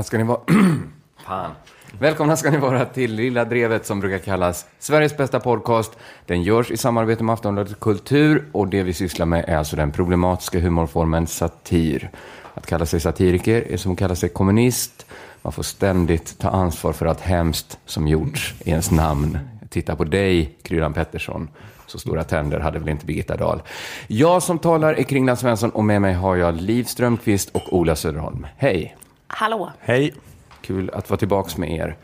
Välkomna ska ni vara... Fan. Välkomna ska ni vara till Lilla Drevet som brukar kallas Sveriges bästa podcast. Den görs i samarbete med Aftonbladet Kultur och det vi sysslar med är alltså den problematiska humorformen satir. Att kalla sig satiriker är som att kalla sig kommunist. Man får ständigt ta ansvar för allt hemskt som gjorts i ens namn. Titta på dig, Kryddan Pettersson. Så stora tänder hade väl inte Birgitta Dahl. Jag som talar är Kringland Svensson och med mig har jag Liv Strömqvist och Ola Söderholm. Hej! Hallå. Hej, Kul att vara tillbaka med er.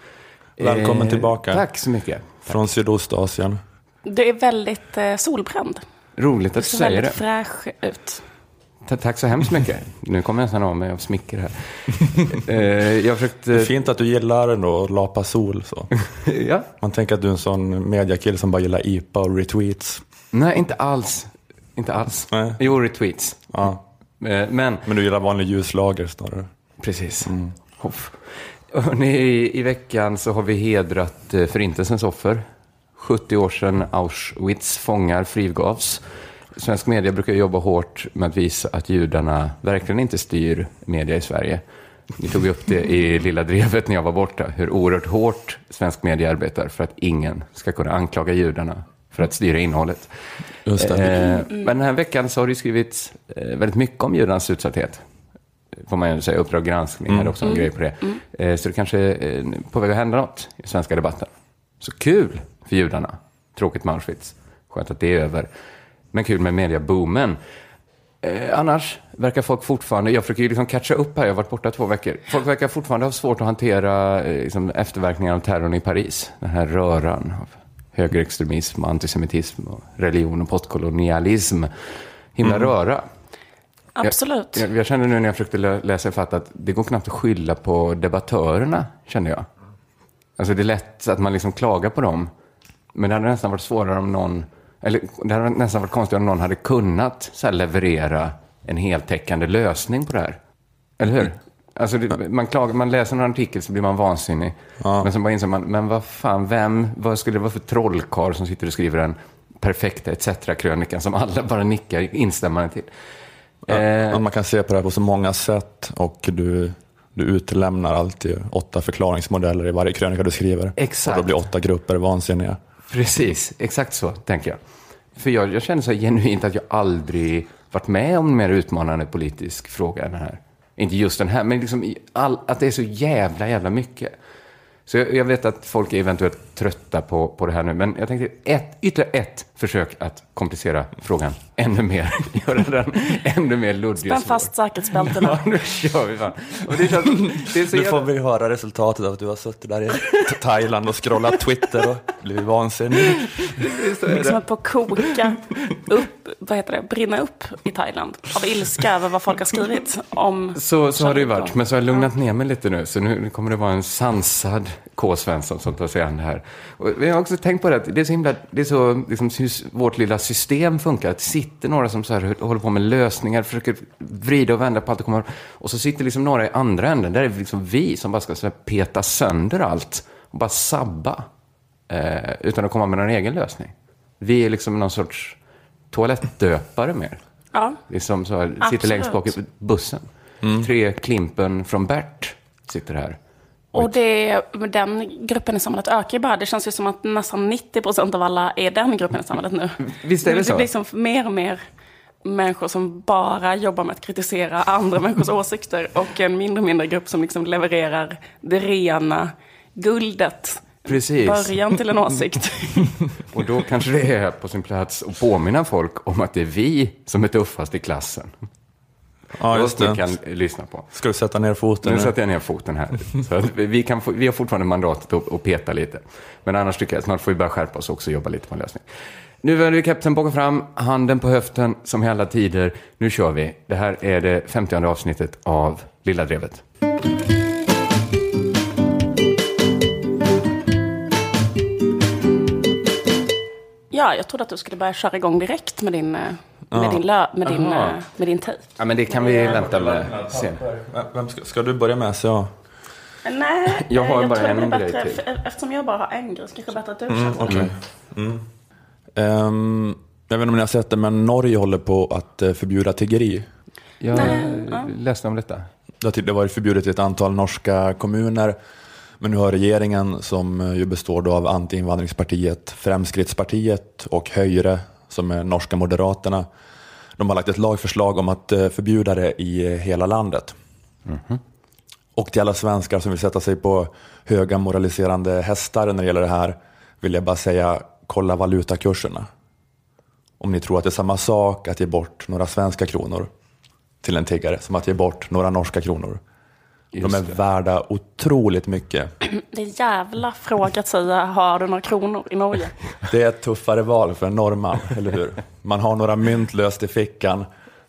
Välkommen Eh, tillbaka. Tack så mycket. från Sydostasien. Du är väldigt eh, solbränd. Roligt Du att du ser säger väldigt det. fräsch ut. Ta- Tack så hemskt mycket. Nu kommer jag nästan av mig av smicker här. Eh, jag försökte... Fint att du gillar ändå att lapa sol. Så. Ja. Man tänker att du är en sån mediakille som bara gillar IPA och retweets. Nej, inte alls. Inte alls. Nej. Jo, retweets. Ja. Eh, Men, Men du gillar vanlig ljuslager snarare. Precis. Hoff. Hörrni, i, I veckan så har vi hedrat eh, Förintelsens offer. 70 år sedan Auschwitz fångar frigavs. Svensk media brukar jobba hårt med att visa att judarna verkligen inte styr media i Sverige. Ni tog upp det i Lilla Drevet när jag var borta, hur oerhört hårt svensk media arbetar för att ingen ska kunna anklaga judarna för att styra innehållet. Eh, men den här veckan så har det skrivits eh, väldigt mycket om judarnas utsatthet. Får man ju säga. Uppdrag granskning hade också en grej på det. Eh, så det kanske är eh, på väg att hända något i svenska debatten. Så kul för judarna. Tråkigt med Auschwitz. Skönt att det är över. Men kul med mediaboomen. Eh, annars verkar folk fortfarande, jag försöker ju liksom catcha upp här, jag har varit borta två veckor. Folk verkar fortfarande ha svårt att hantera eh, liksom, efterverkningarna av terrorn i Paris. Den här röran av högerextremism, antisemitism, och religion och postkolonialism. Himla röra. Absolut. Jag, jag kände nu när jag försökte lä- läsa ifatt att det går knappt att skylla på debattörerna, kände jag. Alltså det är lätt att man liksom klagar på dem. Men det hade nästan varit svårare om någon, eller det hade nästan varit konstigt om någon hade kunnat så här, leverera en heltäckande lösning på det här. Eller hur? Alltså det, man, klagar, man läser en artikel så blir man vansinnig. Men sen bara inser man, men vad fan, vem, vad skulle det vara för trollkarl som sitter och skriver en perfekta etc-krönikan som alla bara nickar instämmande till? Eh, Att man kan se på det här på så många sätt och du, du utelämnar alltid åtta förklaringsmodeller i varje krönika du skriver. Exakt. Och då blir åtta grupper vansinniga. Precis, exakt så tänker jag. För jag, jag känner så genuint att jag aldrig varit med om en mer utmanande politisk fråga än den här. Inte just den här, men liksom all, att det är så jävla, jävla mycket. Så jag, jag vet att folk är eventuellt trötta på, på det här nu, men jag tänkte ett, ytterligare ett försök att komplicera frågan ännu mer. Göra den ännu mer luddig Spänn fast säkerhetsbältena. Ja, nu kör vi fan. Och det, känns, det är så Nu får jävla... vi höra resultatet av att du har suttit där i Thailand och scrollat Twitter och blivit vansinnig. Liksom att på att koka upp, vad heter det, brinna upp i Thailand. Av ilska över vad folk har skrivit om Så, så har det ju varit, men så har jag lugnat ner mig lite nu. Så nu, kommer det vara en sansad K. Svensson som tar sig an det här. Och jag har också tänkt på det, att det är så himla, det är så, liksom, vårt lilla system funkar. Att det sitter några som så här, håller på med lösningar, försöker vrida och vända på allt det kommer. Och så sitter liksom några i andra änden, där är det liksom vi som bara ska så här, peta sönder allt och bara sabba. Eh, utan att komma med någon egen lösning. Vi är liksom någon sorts toalettdöpare mer. Ja, Liksom så här, sitter längst bak i bussen. Tre Klimpen från Bert sitter här. Och det, den gruppen i samhället ökar ju bara. Det känns ju som att nästan 90 procent av alla är den gruppen i samhället nu. Visst är det så? Det blir liksom mer och mer människor som bara jobbar med att kritisera andra människors åsikter och en mindre och mindre grupp som liksom levererar det rena guldet. Precis. Början till en åsikt. Och då kanske det är på sin plats att påminna folk om att det är vi som är tuffast i klassen. Ja, just det. vi kan lyssna på. Ska du sätta ner foten? Nu nu? sätter jag ner foten här. Så att vi, kan få, vi har fortfarande mandatet att, att peta lite. Men annars tycker jag att snart får vi börja skärpa oss också och jobba lite på en lösning. Nu vänder vi kapten bakom fram, handen på höften som i alla tider. Nu kör vi. Det här är det 50 avsnittet av Lilla Drevet. Ja, jag trodde att du skulle börja köra igång direkt med din, eh, med din, lö, med din, Aha. eh, med din tejp. Ja, men det kan vi vänta med sen. Vem ska, ska du börja med? Så jag. Nej, Jag har eh, bara tror det en grej till. för- Eftersom jag bara har en grej så kanske det är bättre att du. Mm, Okej. Ehm, jag vet inte om ni har sett det, men Norge håller på att eh, förbjuda tiggeri. Jag Nej, ja. läste om detta. Det har varit förbjudet i ett antal norska kommuner. Men nu har regeringen, som ju består då av antiinvandringspartiet Fremskrittspartiet och Höjre, som är norska moderaterna, de har lagt ett lagförslag om att eh, förbjuda det i hela landet. Och till alla svenskar som vill sätta sig på höga moraliserande hästar när det gäller det här vill jag bara säga, kolla valutakurserna. Om ni tror att det är samma sak att ge bort några svenska kronor till en tiggare som att ge bort några norska kronor. Just De är det. värda otroligt mycket. Det är en jävla fråga att säga, har du några kronor i Norge? Det är ett tuffare val för en norrman, eller hur? Man har några mynt löst i fickan.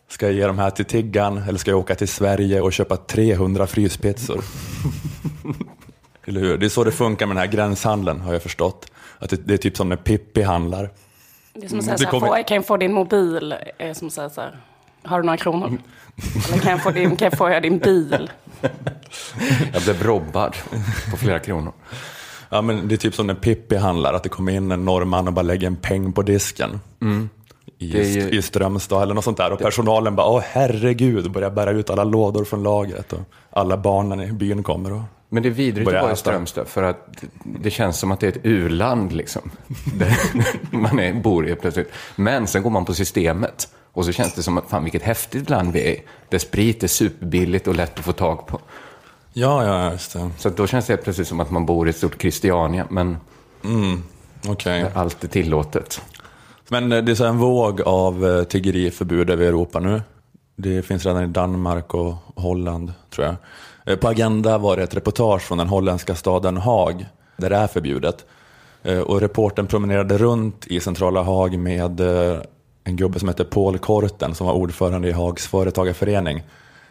Ska jag ge de här till tiggan eller ska jag åka till Sverige och köpa 300 fryspizzor? Eller hur? Det är så det funkar med den här gränshandeln har jag förstått. Att det, det är typ som när Pippi handlar. Det är som att säga Det så här, kommer- får, kan jag få din mobil? Är som att säga så här, har du några kronor? Eller kan jag få, din, kan jag få din bil? Jag blev robbad på flera kronor. Ja, men det är typ som när Pippi handlar, att det kommer in en norrman och bara lägger en peng på disken. I, Det är ju- I Strömstad eller något sånt där. Och personalen bara, åh herregud, börjar bära ut alla lådor från lagret. Och alla barnen i byn kommer. Och... Men det är vidrigt att vara i. Strömstad för att det känns som att det är ett u-land liksom. Man är, bor i plötsligt. Men sen går man på systemet och så känns det som att fan vilket häftigt land vi är. Där sprit är superbilligt och lätt att få tag på. Ja, ja, just det. Så då känns det plötsligt som att man bor i ett stort Christiania, men Okej. där allt är tillåtet. Men eh, det är så en våg av eh, tiggeriförbud över Europa nu. Det finns redan i Danmark och Holland, tror jag. Eh, På Agenda var det ett reportage från den holländska staden Haag, där det är förbjudet. Och reporten promenerade runt i centrala Haag med en gubbe som heter Paul Korten, som var ordförande i Haags företagarförening.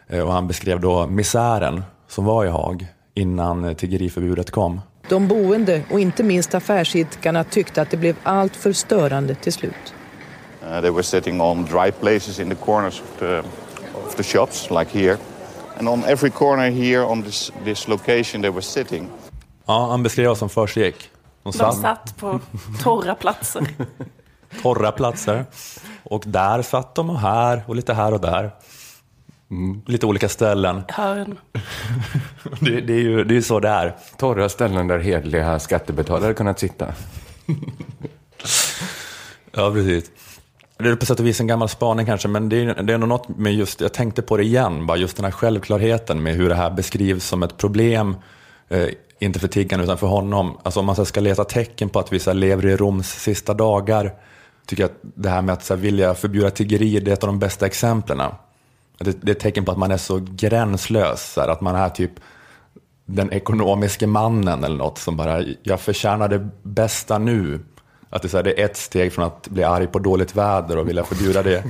Eh, Och han beskrev då misären som var i Haag innan tiggeriförbudet kom. De boende och inte minst affärsidkarna tyckte att det blev allt för störande till slut. Uh, they were sitting on dry places in the corners of the, of the shops, like here. And on every corner here on this, this location they were sitting. Ja, han beskrev vad som försiggick. De De satt satt på torra platser. torra platser. Och där satt de och här och lite här och där. Lite olika ställen. Hörn. Det, det är ju det är så det är. Torra ställen där hedliga skattebetalare kunnat sitta. Ja, precis. Det är på sätt och vis en gammal spaning kanske, men det är, det är nog något med just, jag tänkte på det igen, bara just den här självklarheten med hur det här beskrivs som ett problem, eh, inte för tiggarna utan för honom. Alltså om man ska leta tecken på att vi så lever i Roms sista dagar, tycker att det här med att så här vilja förbjuda tiggeri, det är ett av de bästa exemplen. Det, det är ett tecken på att man är så gränslös, så här, att man är typ den ekonomiska mannen eller något som bara, jag förtjänar det bästa nu. Att det är, så här, det är ett steg från att bli arg på dåligt väder och vilja förbjuda det.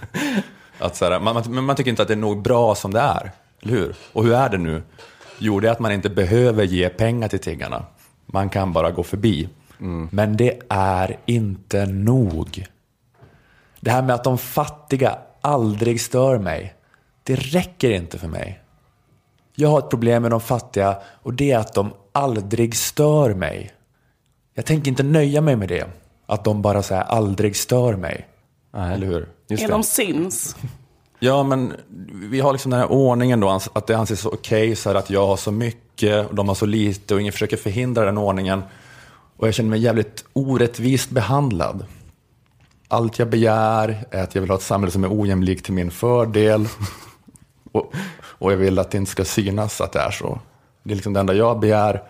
att så här, man, man, man tycker inte att det är nog bra som det är, eller hur? Och hur är det nu? Jo, det är att man inte behöver ge pengar till tiggarna. Man kan bara gå förbi. Men det är inte nog. Det här med att de fattiga aldrig stör mig, det räcker inte för mig. Jag har ett problem med de fattiga och det är att de aldrig stör mig. Jag tänker inte nöja mig med det. Att de bara så här aldrig stör mig. Nej. Eller hur? Just Är det. de syns? Ja, men vi har liksom den här ordningen då, att det anses okej så här att jag har så mycket och de har så lite och ingen försöker förhindra den ordningen. Och jag känner mig jävligt orättvist behandlad. Allt jag begär är att jag vill ha ett samhälle som är ojämlikt till min fördel. Och, och jag vill att det inte ska synas att det är så. Det är liksom det enda jag begär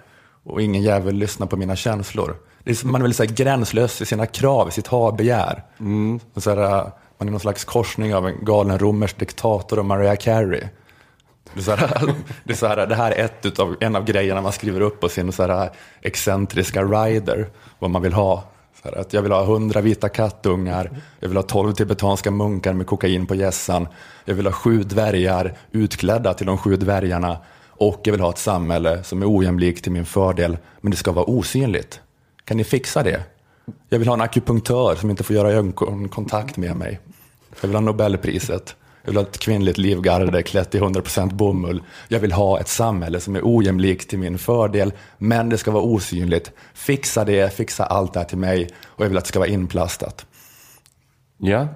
och ingen jävel lyssnar på mina känslor. Det är som, man är väl så här gränslös i sina krav, i sitt ha-begär. Och Så här, äh, man är någon slags korsning av en galen romersk diktator och Mariah Carey. Det är, så här, det, är så här, det här är ett utav, en av grejerna man skriver upp på sin så här excentriska rider, vad man vill ha. Så här, att jag vill ha hundra vita kattungar, jag vill ha tolv tibetanska munkar med kokain på gässan, jag vill ha sju dvärgar utklädda till de sju dvärgarna och jag vill ha ett samhälle som är ojämlikt till min fördel, men det ska vara osynligt. Kan ni fixa det? Jag vill ha en akupunktör som inte får göra ögonkontakt med mig. Jag vill ha Nobelpriset. Jag vill ha ett kvinnligt livgarde klätt i 100% bomull. Jag vill ha ett samhälle som är ojämlikt till min fördel, men det ska vara osynligt. Fixa det, fixa allt det här till mig och jag vill att det ska vara inplastat. Ja,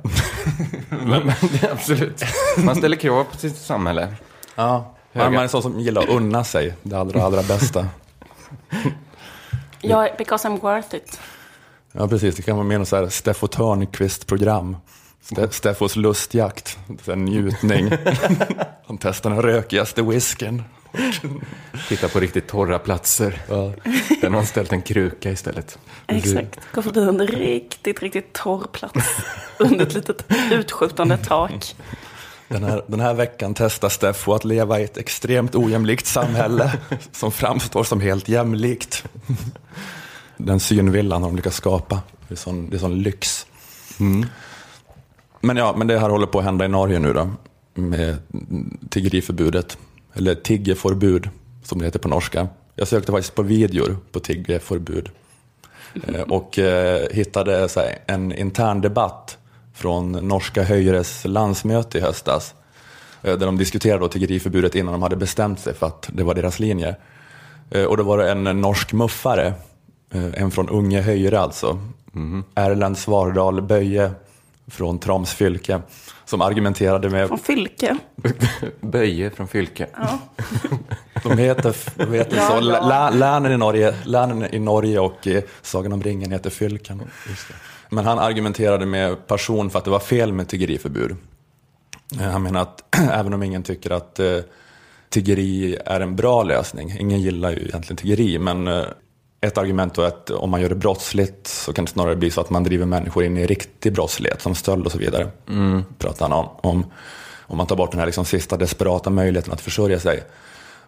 men, absolut. Man ställer krav på sitt samhälle. Ja, man, man är sån som gillar att unna sig det allra, allra bästa. Ja, because I'm worth it. Ja, precis. Det kan vara mer något så här Steffo Törnqvist-program. Ste- Steffos lustjakt, här njutning. Han testar den rökigaste whisken. Titta på riktigt torra platser. Ja. Där någon ställt en kruka istället. Exakt. Gå förbi en riktigt, riktigt torr plats. Under ett litet utskjutande tak. Den här, den här veckan testar Steffo att leva i ett extremt ojämlikt samhälle som framstår som helt jämlikt. Den synvillan har de lyckats skapa. Det är sån, det är sån lyx. Men ja, men det här håller på att hända i Norge nu då. Med tiggeriförbudet. Eller tiggeförbud, som det heter på norska. Jag sökte faktiskt på videor på tiggeförbud. Eh, och eh, hittade här, en intern debatt från norska Höjres landsmöte i höstas. Eh, där de diskuterade då tiggeriförbudet innan de hade bestämt sig för att det var deras linje. Eh, och då var det en norsk muffare, en från Unge Höjre alltså, mm. Erlend Svardal Böje från Troms fylke, som argumenterade med Från Fylke. Böje från Fylke. De heter, de heter Ja, så. ja. Lä- Länen, i Norge, länen i Norge och eh, Sagan om ringen heter fylken. Men han argumenterade med passion för att det var fel med tiggeriförbud. Eh, Han menar att även om ingen tycker att eh, tiggeri är en bra lösning, ingen gillar ju egentligen tiggeri, men ett argument då är att om man gör det brottsligt så kan det snarare bli så att man driver människor in i riktig brottslighet som stöld och så vidare. Pratar han om. om. Om man tar bort den här liksom sista desperata möjligheten att försörja sig.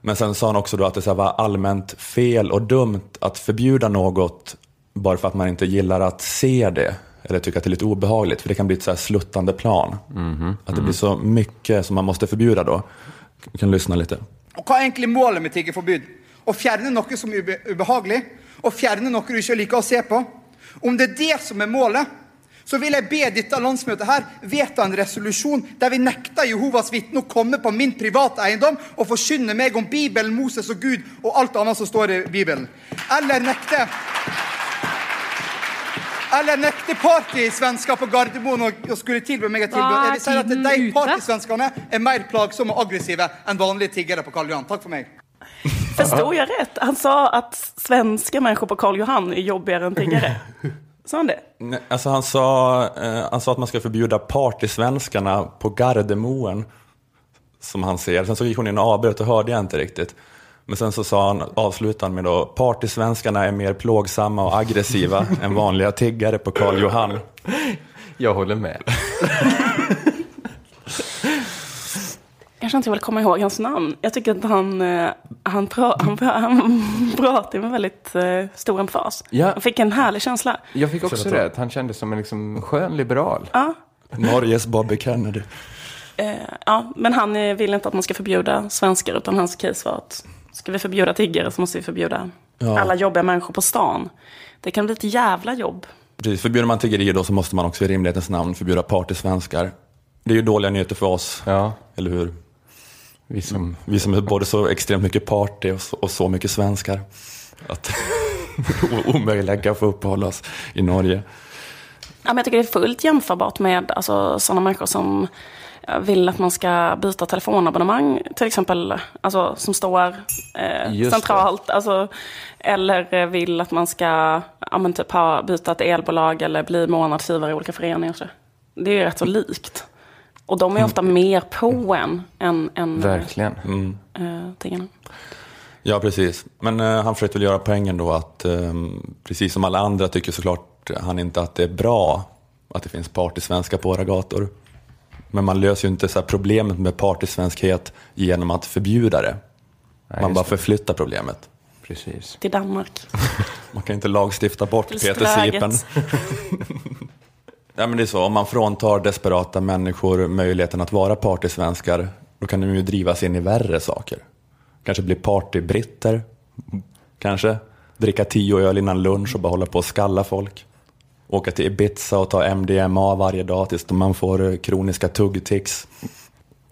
Men sen sa han också då att det så här var allmänt fel och dumt att förbjuda något bara för att man inte gillar att se det. Eller tycker att det är lite obehagligt, för det kan bli ett så här sluttande plan. Att det blir så mycket som man måste förbjuda då. Vi kan lyssna lite. Og hva er egentlig målet med tiggerforbud? Å fjerne noe som er ube ubehagelig, og fjerne noe du ikke liker å se på. Om det er det som er målet, så vil jeg be dette landsmøtet her vedta en resolusjon der vi nekter Jehovas vitne å komme på min private eiendom og forkynne meg om Bibelen, Moses og Gud og alt annet som står i Bibelen. Eller nekte eller nekte partysvensker på Gardermoen å skulle tilby meg et tilbud. er Jeg vil si at De ute. partysvenskene er mer plagsomme og aggressive enn vanlige tiggere på Karl Johan. Takk for meg. Förstod jag rätt? Han sa att svenska människor på Karl Johan är jobbigare än tiggare. Sa han det? Nej, Alltså han, sa, eh, han sa att man ska förbjuda partysvenskarna på Gardermoen, som han ser. Sen så gick hon in och avbröt och hörde jag inte riktigt. Men sen så sa han, avslutade med då, partysvenskarna är mer plågsamma och aggressiva än vanliga tiggare på Karl Johan. Jag håller med. Jag känner inte vill komma ihåg hans namn. Jag tycker att han, eh, han, pra, han, pra, han pratar med väldigt eh, stor emfas. Ja. Jag fick en härlig känsla. Jag fick också det, att han kändes som en liksom skön liberal. Ja, Norges Bobby Kennedy. eh, ja, men han vill inte att man ska förbjuda svenskar, utan hans case var att ska vi förbjuda tiggare så måste vi förbjuda Ja. alla jobbiga människor på stan. Det kan bli ett jävla jobb. Precis, förbjuder man tiggeri då så måste man också i rimlighetens namn förbjuda partysvenskar. Det är ju dåliga nyheter för oss, Ja, eller hur? Vi som... Vi som är både så extremt mycket party och så, och så mycket svenskar. Att omöjliga kan få uppehålla oss i Norge. Ja, men jag tycker det är fullt jämförbart med alltså, sådana människor som eh, vill att man ska byta telefonabonnemang, till exempel, alltså, som står eh, centralt. Alltså, eller eh, vill att man ska ja, men typ ha, byta ett elbolag eller bli månadsgivare i olika föreningar. Så. Det är ju rätt så likt. Och de är ofta mer på en än, än Verkligen. eh, tiggarna. Ja, precis. Men eh, han försökte väl göra poängen då att eh, precis som alla andra tycker såklart han inte att det är bra att det finns partysvenskar på våra gator. Men man löser ju inte så här problemet med partysvenskhet genom att förbjuda det. Nej, man bara det. förflyttar problemet. Precis. Till Danmark. Man kan inte lagstifta bort Till Peter Sipen. Ja, men det är så, om man fråntar desperata människor möjligheten att vara partysvenskar, då kan de ju drivas in i värre saker. Kanske bli partybritter, kanske. Dricka tio öl innan lunch och bara hålla på och skalla folk. Åka till Ibiza och ta MDMA varje dag tills man får kroniska tuggtics.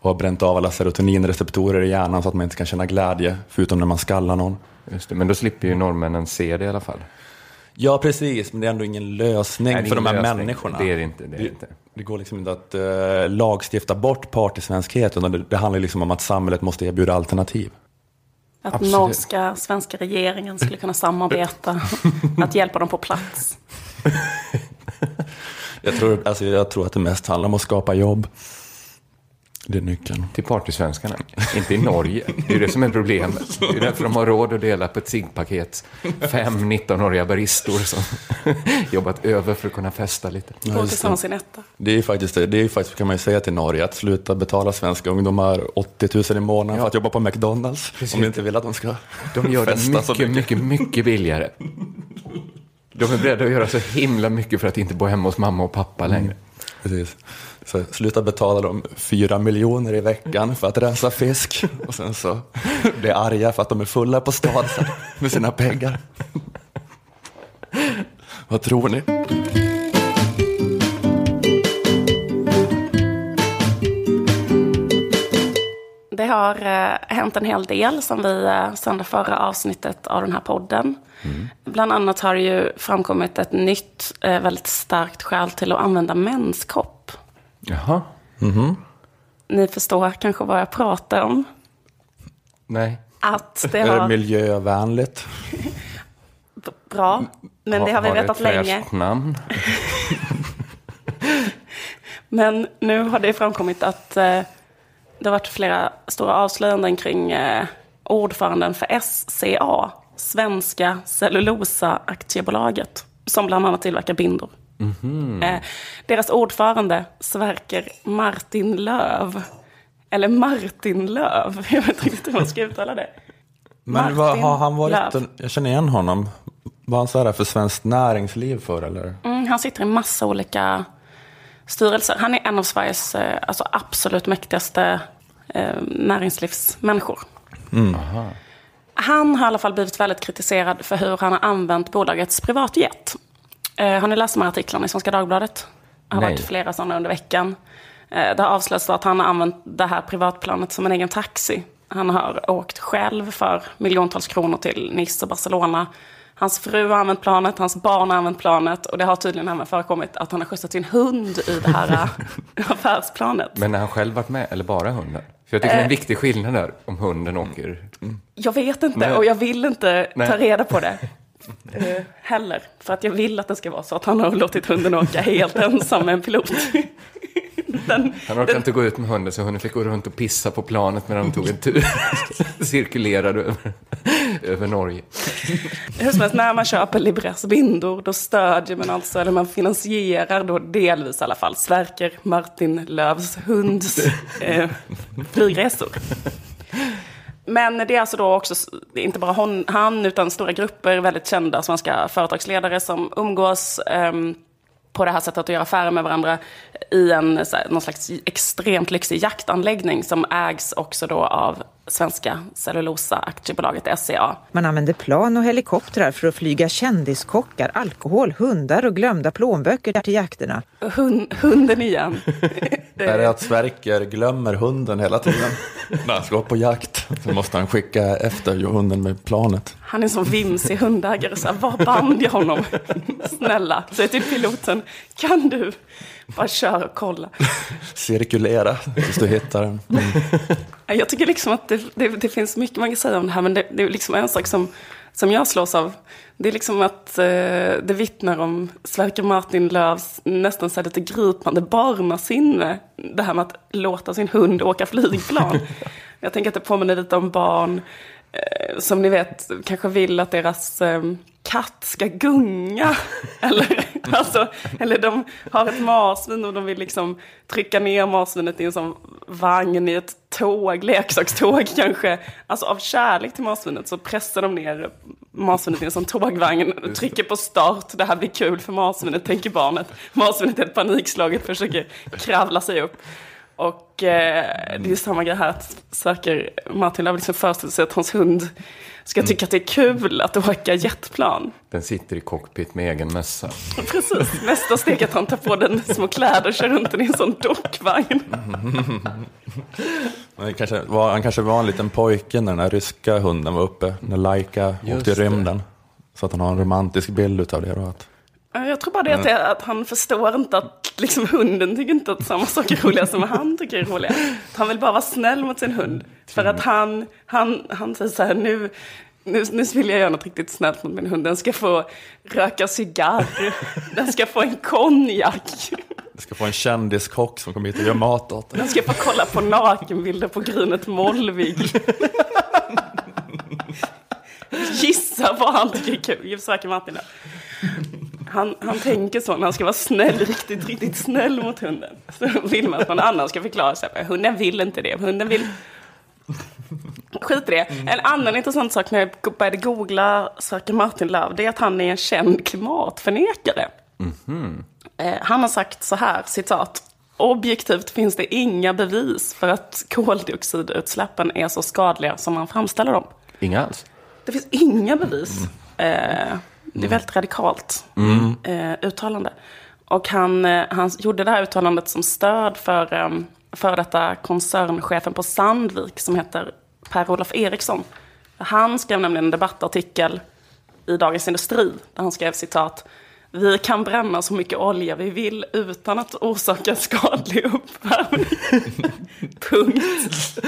Och har bränt av alla serotoninreceptorer i hjärnan så att man inte kan känna glädje, förutom när man skallar någon. Just det. Men då slipper ju norrmännen se det i alla fall. Ja, precis, men det är ändå ingen lösning Nej, för de här lösning. människorna. Det är det inte. Det, är det inte. Det går liksom inte att uh, lagstifta bort partysvenskhet, utan det, det handlar liksom om att samhället måste erbjuda alternativ. Att Absolut. norska, svenska regeringen skulle kunna samarbeta. att hjälpa dem på plats. Jag tror, alltså, jag tror att det mest handlar om att skapa jobb. Det är nyckeln. Till partysvenskarna. Inte i Norge. Det är det som är problemet. Det är därför de har råd att dela på ett ciggpaket. Fem 19-åriga baristor som jobbat över för att kunna festa lite. Ja, Gå i en etta. Det är ju faktiskt, det är ju faktiskt, kan man ju säga till Norge, att sluta betala svenska ungdomar 80 000 i månaden för att jobba på McDonalds. Om du inte vill att de ska De gör det så mycket, mycket, mycket billigare. De är beredda att göra så himla mycket för att inte bo hemma hos mamma och pappa längre. Precis. Så sluta betala dem fyra miljoner i veckan för att rensa fisk och sen så bli arga för att de är fulla på sen med sina pengar. Vad tror ni? Det har eh, hänt en hel del som vi eh, sände förra avsnittet av den här podden. Bland annat har det ju framkommit ett nytt eh, väldigt starkt skäl till att använda menskopp. Jaha. Ni förstår kanske vad jag pratar om. Nej. Att det Är det har... miljövänligt? Bra, men det har vi Har vetat länge. namn. Men nu har det framkommit att eh, det har varit flera stora avslöjanden kring eh, ordföranden för SCA, Svenska Cellulosa Aktiebolaget, som bland annat tillverkar bindor. Eh, deras ordförande, Sverker Martin Löv, eller Martin Löv, jag vet inte riktigt hur man ska uttala det. Men vad, har han varit, en, jag känner igen honom. Var han så här för Svenskt Näringsliv för eller? Mm, han sitter i massa olika styrelser. Han är en av Sveriges eh, alltså, absolut mäktigaste eh, näringslivsmänniskor. Han har i alla fall blivit väldigt kritiserad för hur han har använt bolagets privatjet. Eh, har ni läst de här artiklarna i Svenska Dagbladet? Det har Nej. varit flera sådana under veckan. Eh, det har avslöjats att han har använt det här privatplanet som en egen taxi. Han har åkt själv för miljontals kronor till Nice och Barcelona. Hans fru har använt planet, hans barn har använt planet och det har tydligen även förekommit att han har skjutsat sin hund i det här eh, affärsplanet. Men när han själv varit med, eller bara hunden? För jag tycker det är en viktig skillnad där, om hunden åker. Jag vet inte Nej. och jag vill inte Nej. ta reda på det. eh, heller. För att jag vill att det ska vara så att han har låtit hunden åka helt ensam med en pilot. Den, Han orkade inte gå ut med hunden så hunden fick gå runt och pissa på planet medan de tog en tur. Cirkulerade över, över Norge. hur som helst, när man köper Libres bindor då stödjer man alltså, eller man finansierar då delvis i alla fall, Sverker Martin Lövs hunds eh, flygresor. Men det är alltså då också, inte bara hon, han, utan stora grupper väldigt kända svenska företagsledare som umgås um, på det här sättet att göra affärer med varandra i en så här, någon slags extremt lyxig jaktanläggning som ägs också då av Svenska Cellulosa Aktiebolaget SCA. Man använder plan och helikoptrar för att flyga kändiskockar, alkohol, hundar och glömda plånböcker där till jakterna. Hund, hunden igen. Är det att Sverker glömmer hunden hela tiden? När han ska på jakt så måste han skicka efter hunden med planet. Han är som vimsig hundägare, så här, var band jag honom? Snälla, säg till piloten, kan du bara köra och kolla? Cirkulera tills du hittar den. Mm. Jag tycker liksom att det, det, det finns mycket man kan säga om det här, men det, det är liksom en sak som, som jag slås av. Det är liksom att eh, det vittnar om Sverker Martin Lövs nästan så här lite gripande barnasinne. Det här med att låta sin hund åka flygplan. jag tänker att det påminner lite om barn eh, som ni vet kanske vill att deras eh, katt ska gunga. eller, alltså, eller de har ett marsvin och de vill liksom trycka ner marsvinet i en sån vagn i ett tåg, leksakståg kanske. Alltså av kärlek till marsvinet så pressar de ner marsvinet i en sån tågvagn, trycker på start, det här blir kul för marsvinet, tänker barnet. Marsvinet är panikslaget, försöker kravla sig upp. Och eh, det är samma grej här, att Sverker Martin har liksom föreställt sig att hans hund ska tycka att det är kul att åka jetplan. Den sitter i cockpit med egen mössa. Precis, nästa steg är att han tar på den små kläder och kör runt den i en sån dockvagn. Men det kanske var, han kanske var en liten pojke när den här ryska hunden var uppe, när Laika åkte i det. rymden. Så att han har en romantisk bild utav det då. Att, Jag tror bara det att, det att han förstår inte att liksom, hunden tycker inte att samma sak är roliga som han tycker är roliga. Han vill bara vara snäll mot sin hund. För att han, han, han säger så här, nu, nu, nu vill jag göra något riktigt snällt mot min hund. Den ska få röka cigarr, den ska få en konjak. det ska få en kändiskock som kommer hit och gör mat åt det. Den ska få kolla på nakenbilder på Grynet Mollvig. Gissa vad han tycker är kul, söker Martin där. Han, han tänker så när han ska vara snäll, riktigt, riktigt snäll mot hunden. Så vill man att någon annan ska förklara sig. Hunden vill inte det. Hunden vill... Skit i det. En annan intressant sak när jag började googla Sverker Martin Löv, det är att han är en känd klimatförnekare. Eh, Han har sagt så här, citat. Objektivt finns det inga bevis för att koldioxidutsläppen är så skadliga som man framställer dem. Inga alls. Det finns inga bevis. Eh, det är väldigt radikalt eh, uttalande. Och han, eh, han gjorde det här uttalandet som stöd för eh, för detta koncernchefen på Sandvik som heter Per-Olof Eriksson. Han skrev nämligen en debattartikel i Dagens Industri där han skrev citat vi kan bränna så mycket olja vi vill utan att orsaka skadlig uppvärmning. Punkt.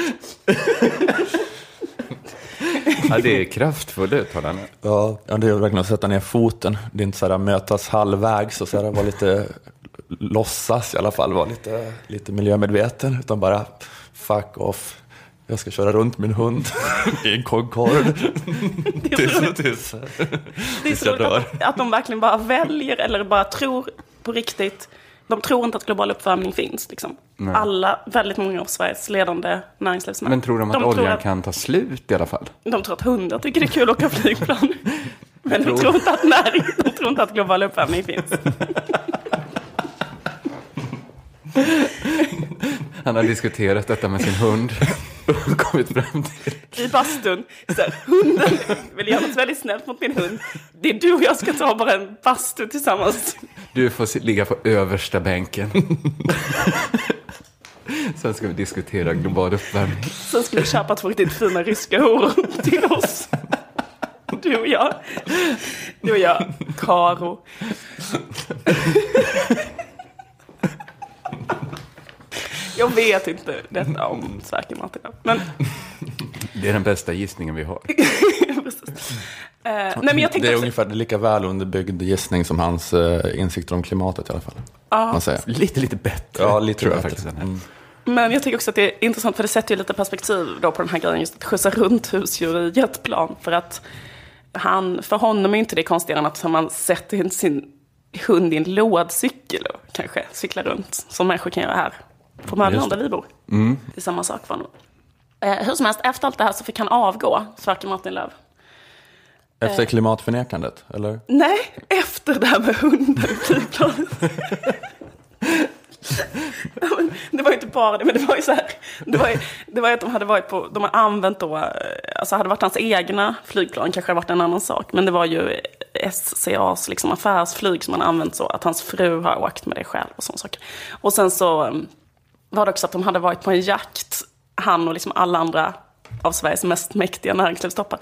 Ja, det är kraftfullt uttalande. Ja, ja, det är verkligen att sätta ner foten. Det är inte så här mötas halvvägs och så här vara lite, låtsas i alla fall vara lite, lite miljömedveten, utan bara fuck off. Jag ska köra runt min hund i en Concorde Det är tills, så, tills, tills jag dör. att, att de verkligen bara väljer eller bara tror på riktigt. De tror inte att global uppvärmning finns. Liksom. Alla, väldigt många av Sveriges ledande näringslivsmän. Men tror de att tror oljan att, kan ta slut i alla fall? De tror att hundar tycker det är kul att åka flygplan. Men de tror inte att, näring, de tror inte att global uppvärmning finns. Han har diskuterat detta med sin hund och kommit fram till... I bastun. Så här, hunden vill göra något väldigt snällt mot min hund. Det är du och jag ska ta bara en bastu tillsammans. Du får ligga på översta bänken. Sen ska vi diskutera global uppvärmning. Sen ska vi köpa två riktigt fina ryska horor till oss. Du och jag. Du och jag, Karo. Jag vet inte detta om Sverker Martin. Men, Det är den bästa gissningen vi har. Eh, nej, men jag Det är också, ungefär lika väl underbyggd gissning som hans eh, insikter om klimatet i alla fall. Man säger. Lite, lite bättre. Ja, lite tror jag bättre. faktiskt. Mm. men jag tycker också att det är intressant för det sätter ju lite perspektiv då på den här grejen just att skjutsa runt husdjur i jetplan. För att han, för honom är inte det konstigare än att man sätter in sin hund i en lådcykel och kanske cyklar runt som människor kan göra här på Möllan där vi bor. Det är samma sak för honom. Eh, hur som helst, efter allt det här så fick han avgå, Sverker Martin Löv. Efter klimatförnekandet, eller? Nej, efter det här med hunden i flygplanet. Det var ju inte bara det, men det var ju så här. Det var ju, det var ju att de hade varit på, de har använt då, eh, alltså hade varit hans egna flygplan kanske det varit en annan sak. Men det var ju SCAs liksom affärsflyg som han använt så, att hans fru har åkt med det själv och sådana saker. Och sen så eh, var det också att de hade varit på en jakt, han och liksom alla andra av Sveriges mest mäktiga näringslivstoppar.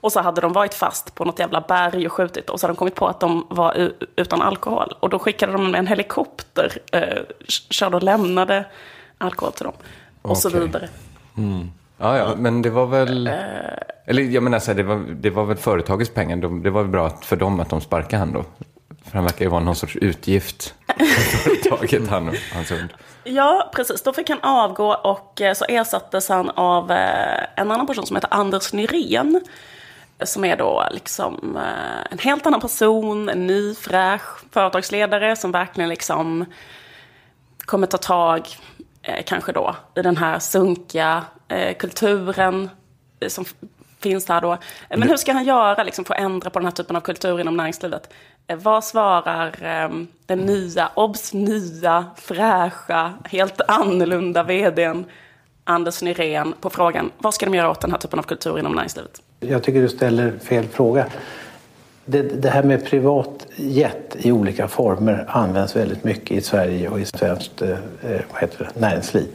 Och så hade de varit fast på något jävla berg och skjutit och så hade de kommit på att de var utan alkohol. Och då skickade de med en helikopter, eh, körde och lämnade alkohol till dem. Och så Okej. vidare. Ja, ja, men det var väl... Eh. Eller jag menar så här, det var, det var väl företagets pengar. De, det var väl bra för dem att de sparkade han då. För han verkar ju vara någon sorts utgift för företaget, han och hans hund. Ja, precis. Då fick han avgå och eh, så ersattes han av eh, en annan person som heter Anders Nyrén. Som är då liksom eh, en helt annan person, en ny fräsch företagsledare som verkligen liksom kommer ta tag, kanske då, i den här sunkiga kulturen som finns där då. Eh, Men hur ska han göra liksom, för att ändra på den här typen av kultur inom näringslivet? Eh, vad svarar eh, den nya, obs nya, fräscha, helt annorlunda vdn Anders Nyrén på frågan vad ska de göra åt den här typen av kultur inom näringslivet? Jag tycker du ställer fel fråga. Det, det här med privatjet i olika former används väldigt mycket i Sverige och i svenskt eh, vad heter det, näringsliv.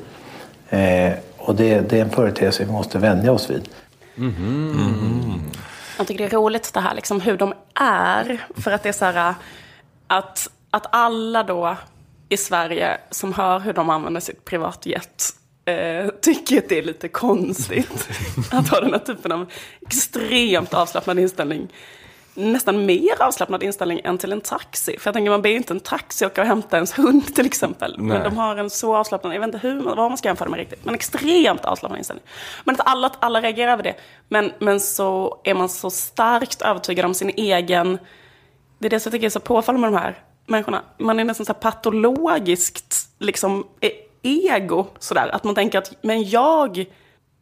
Eh, och det, det är en företeelse vi måste vänja oss vid. Jag tycker det är roligt det här liksom hur de är. För att det är så här äh, att, att alla då i Sverige som hör hur de använder sitt privatjet eh, tycker att det är lite konstigt att ha den här typen av extremt avslappnad inställning. Nästan mer avslappnad inställning än till en taxi. För jag tänker, man ber ju inte en taxi åka och hämta ens hund till exempel. Nej. Men de har en så avslappnad, jag vet inte hur, vad man ska jämföra med riktigt, men extremt avslappnad inställning. Men att alla, alla reagerar över det. Men, men så är man så starkt övertygad om sin egen, det är det som jag tycker är så påfallande med de här människorna. Man är nästan så här patologiskt liksom, e- ego, sådär. Att man tänker att, men jag,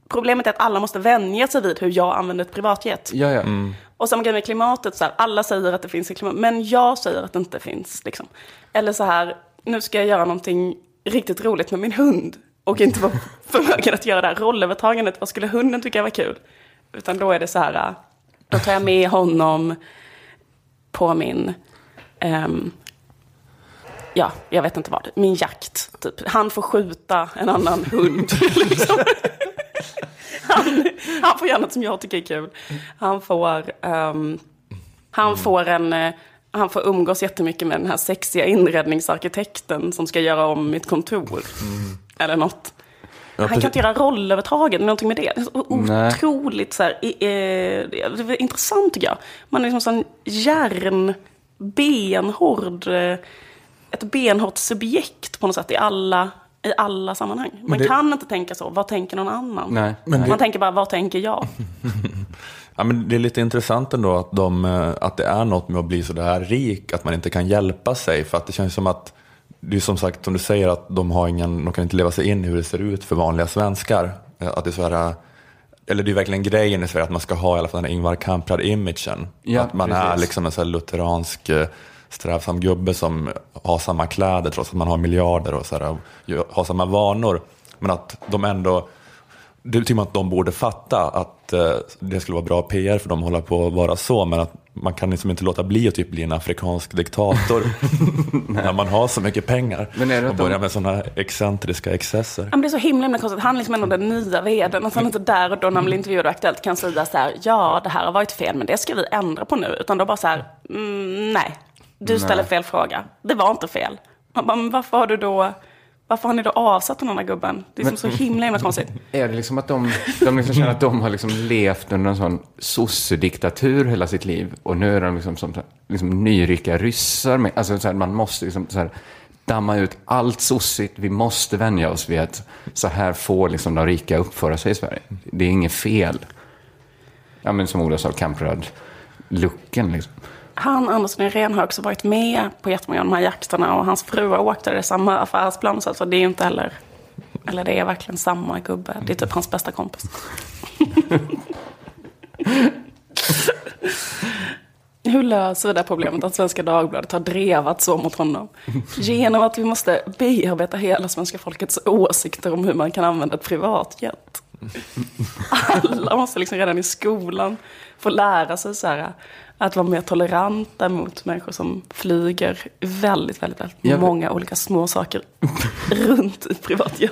problemet är att alla måste vänja sig vid hur jag använder ett privatjet. Ja, ja. Och samma grej med klimatet, så här, alla säger att det finns ett klimat, men jag säger att det inte finns. Liksom. Eller så här, nu ska jag göra någonting riktigt roligt med min hund och inte vara förmögen att göra det här rollövertagandet, vad skulle hunden tycka var kul? Utan då är det så här, äh, då tar jag med honom på min, um, ja, jag vet inte vad, min jakt. Typ. Han får skjuta en annan hund. liksom han, han får göra något som jag tycker är kul. Han får, ehm, han får en... eh, Han får umgås jättemycket med den här sexiga inredningsarkitekten som ska göra om mitt kontor. Eller något. han kan inte göra rollövertaget, någonting med det. det är så otroligt så här, eh, det är intressant tycker jag. Man är liksom sån järn, benhård, eh, ett benhårt subjekt på något sätt i alla, i alla sammanhang. Man det- kan inte tänka så, vad tänker någon annan? Nej. Man tänker bara, vad tänker jag? Ja, men det är lite intressant ändå att, de, eh, att det är något med att bli så där rik, att man inte kan hjälpa sig. För att det känns som att, det är som sagt som du säger, att de, har ingen, de kan inte leva sig in i hur det ser ut för vanliga svenskar. Att det är så här, eh, eller det är verkligen grejen i Sverige, att man ska ha i alla fall den här Ingvar Kamprad-imagen. Ja, att man är precis. liksom en så här lutheransk eh, strävsam gubbe som har samma kläder trots att man har miljarder och så här, har samma vanor. Men att de ändå det tycker man att de borde fatta att eh, det skulle vara bra PR för dem att hålla på att vara så, men att man kan liksom inte låta bli att typ bli en afrikansk diktator när man har så mycket pengar Men är det och att de- börja med sådana här excentriska excesser. Men det är så himla, himla konstigt. Han är liksom ändå den nya vdn. Att han inte där och då när han blir intervjuad och Aktuellt kan säga så här, ja det här har varit fel men det ska vi ändra på nu. Utan då bara så här, mm, nej, du ställer fel fråga. Det var inte fel. Man bara, men varför har du då, varför har ni då avsatt den här gubben? Det är liksom så himla, himla konstigt. Är det liksom att de, de liksom känner att de har liksom levt under en sån sossediktatur hela sitt liv och nu är de liksom som liksom nyrika ryssar. Med, alltså så här, man måste liksom så här, damma ut allt sossigt. Vi måste vänja oss vid att så här får liksom de rika uppföra sig i Sverige. Det är inget fel. Ja, men som Ola sa, Kamprad-looken liksom. Han, Andersson Irene, har också varit med på jättemånga av de här jakterna och hans fru har åkt där det är samma affärsplan. Så alltså, det är ju inte heller, eller det är verkligen samma gubbe. Det är typ hans bästa kompis. Hur löser vi det här problemet att Svenska Dagbladet har drevat så mot honom? Genom att vi måste bearbeta hela svenska folkets åsikter om hur man kan använda ett privatjet. Alla måste liksom redan i skolan få lära sig så här, att vara mer toleranta mot människor som flyger väldigt, väldigt, väldigt Ja, men- många olika små saker runt i privatjet.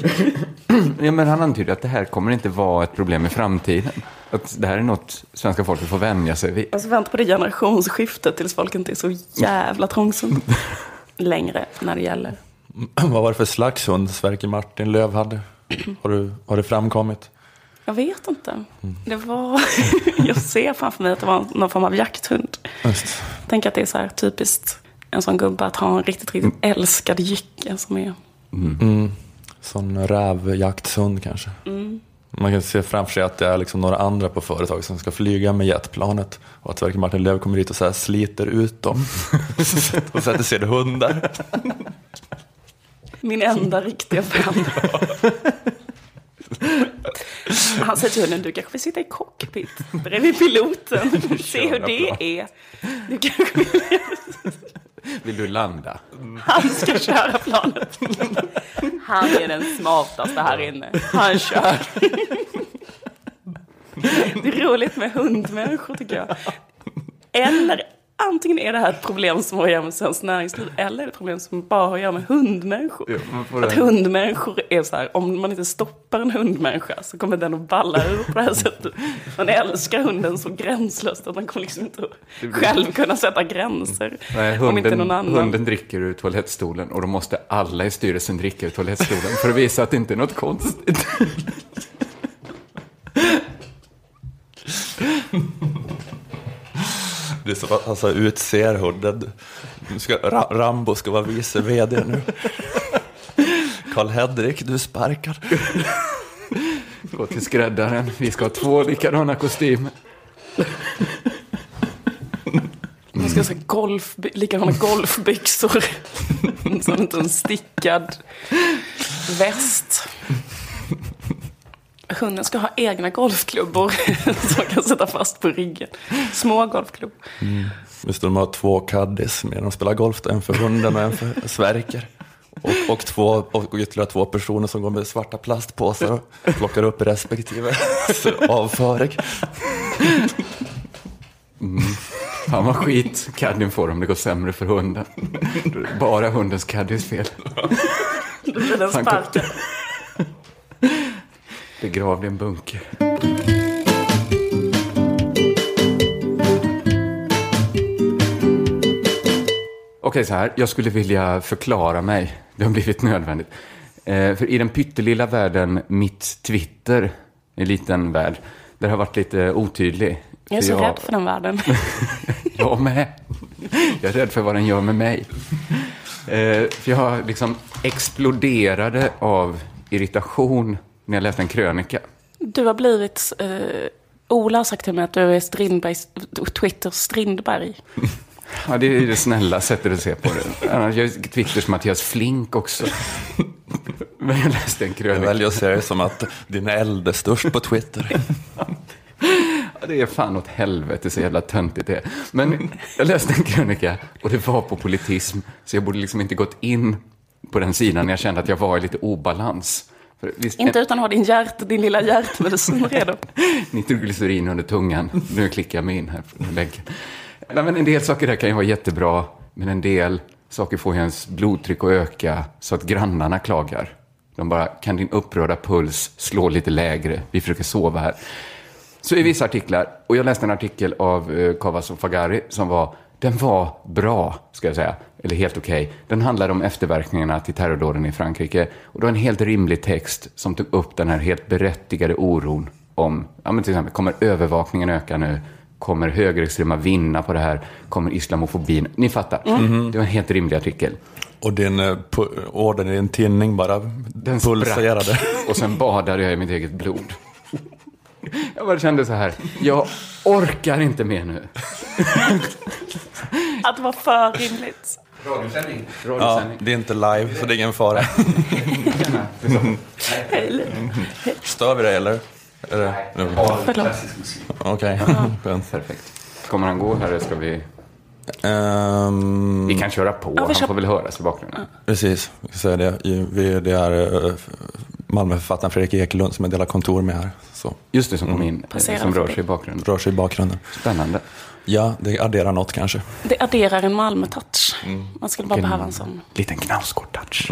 Ja, men han antyder att det här kommer inte vara ett problem i framtiden. Att det här är något svenska folket får vänja sig vid. Alltså vänta på det generationsskiftet tills folk inte är så jävla trångsynt längre när det gäller. Vad var det för slags hund Sverker Martin Löv hade? Har, du, har det framkommit? Jag vet inte. Det var... jag ser framför mig att det var någon form av jakthund. Just. Tänk att det är så här typiskt en sån gubbe att ha en riktigt, riktigt älskad jycke som är... Sån rävjaktshund kanske. Man kan se framför sig att det är liksom några andra på företag som ska flyga med jetplanet och att Sverker Martin Löv kommer dit och så här sliter ut dem och sätter sig i hundar. Min enda riktiga vän. Han säger till hunden, du kanske vill sitta i cockpit bredvid piloten. Se hur det är. Du kanske vill... Vill du landa? Han ska köra planet. Han är den smartaste här inne. Han kör. Det är roligt med hundmänniskor tycker jag. Eller, antingen är det här ett problem som har att göra med svenskt näringsliv eller är det ett problem som bara har att göra med hundmänniskor. Ja, att hundmänniskor är så här, om man inte stoppar en hundmänniska så kommer den att balla ur på det här sättet. Man älskar hunden så gränslöst att man kommer liksom inte själv kunna sätta gränser. Nej, om inte någon hunden, annan. hunden dricker ur toalettstolen och då måste alla i styrelsen dricka ur toalettstolen för att visa att det inte är något konstigt. Det är så att alltså, utser hunden. Ska, Ra- Rambo ska vara vice vd nu. Karl-Hedrik, du är sparkad. Gå till skräddaren, vi ska ha två likadana kostymer. Man ska ha så golf, likadana golfbyxor. Som inte en stickad väst. Hunden ska ha egna golfklubbor som kan sätta fast på ryggen. Små golfklubbor. Just det, de har två caddies med de spelar golf, en för hunden och en för Sverker. Och, och, två, och ytterligare två personer som går med svarta plastpåsar och plockar upp respektive avföring. Fan vad skit caddien får om det går sämre för hunden. Bara hundens caddies fel. Då blir den sparkad. Begravd i en bunker. Okej, så här. Jag skulle vilja förklara mig. Det har blivit nödvändigt. Eh, för i den pyttelilla världen Mitt Twitter, en liten värld, där har jag varit lite otydlig. Jag är så rädd för den världen. Jag med. Jag är rädd för vad den gör med mig. Eh, för jag liksom exploderade av irritation när jag läste en krönika. Du har blivit... Eh, Ola har sagt till mig att du är Strindbergs, Twitter Strindberg. Ja, det är det snälla sättet att se på det. Annars gör Twitter som Mattias Flink också. Men jag läste en Jag krönika. väljer att se det som att din eld är störst på Twitter. Ja, det är fan åt helvete så jävla töntigt det är. Men jag läste en krönika och det var på politism. Så jag borde liksom inte gått in på den sidan när jag kände att jag var i lite obalans. Visst, Inte utan att ha din, hjärt, din lilla hjärtmedicin redo. nitroglycerin under tungan. Nu klickar jag mig in här på väggen. Nej, men en del saker där kan ju vara jättebra, men en del saker får ju ens blodtryck att öka så att grannarna klagar. De bara, kan din upprörda puls slå lite lägre? Vi försöker sova här. Så i vissa artiklar, och jag läste en artikel av eh, Kavas och Fagari som var, den var bra, ska jag säga, eller helt okej. Den handlade om efterverkningarna till terrordåden i Frankrike. Och det var en helt rimlig text som tog upp den här helt berättigade oron om, ja men till exempel, kommer övervakningen öka nu? Kommer högerextrema vinna på det här? Kommer islamofobin? Ni fattar. Det var en helt rimlig artikel. Och din eh, orden i din tinning bara Den pulserade. sprack och sen badade jag i mitt eget blod. Jag bara kände så här, jag orkar inte mer nu. Att det var för rimligt. Radiosändning. Ja, Radiosändning. det är inte live, så det är ingen fara. Stör vi dig eller? Är det- Förlåt. Okej, skönt. Perfekt. Kommer han gå här eller ska vi... Ehm, Vi kan köra på, vi han får väl höras i bakgrunden. Precis, jag säga det. Vi, det är eh, Malmöförfattaren Fredrik Ekelund som jag delar kontor med här. Så Just det, som kom in, eh, Passerar som rör sig i bakgrunden. rör sig i bakgrunden. Spännande. Ja, det adderar något kanske. Det adderar en Malmö-touch. Man skulle bara Vilken behöva en sån. Liten knausgård-touch.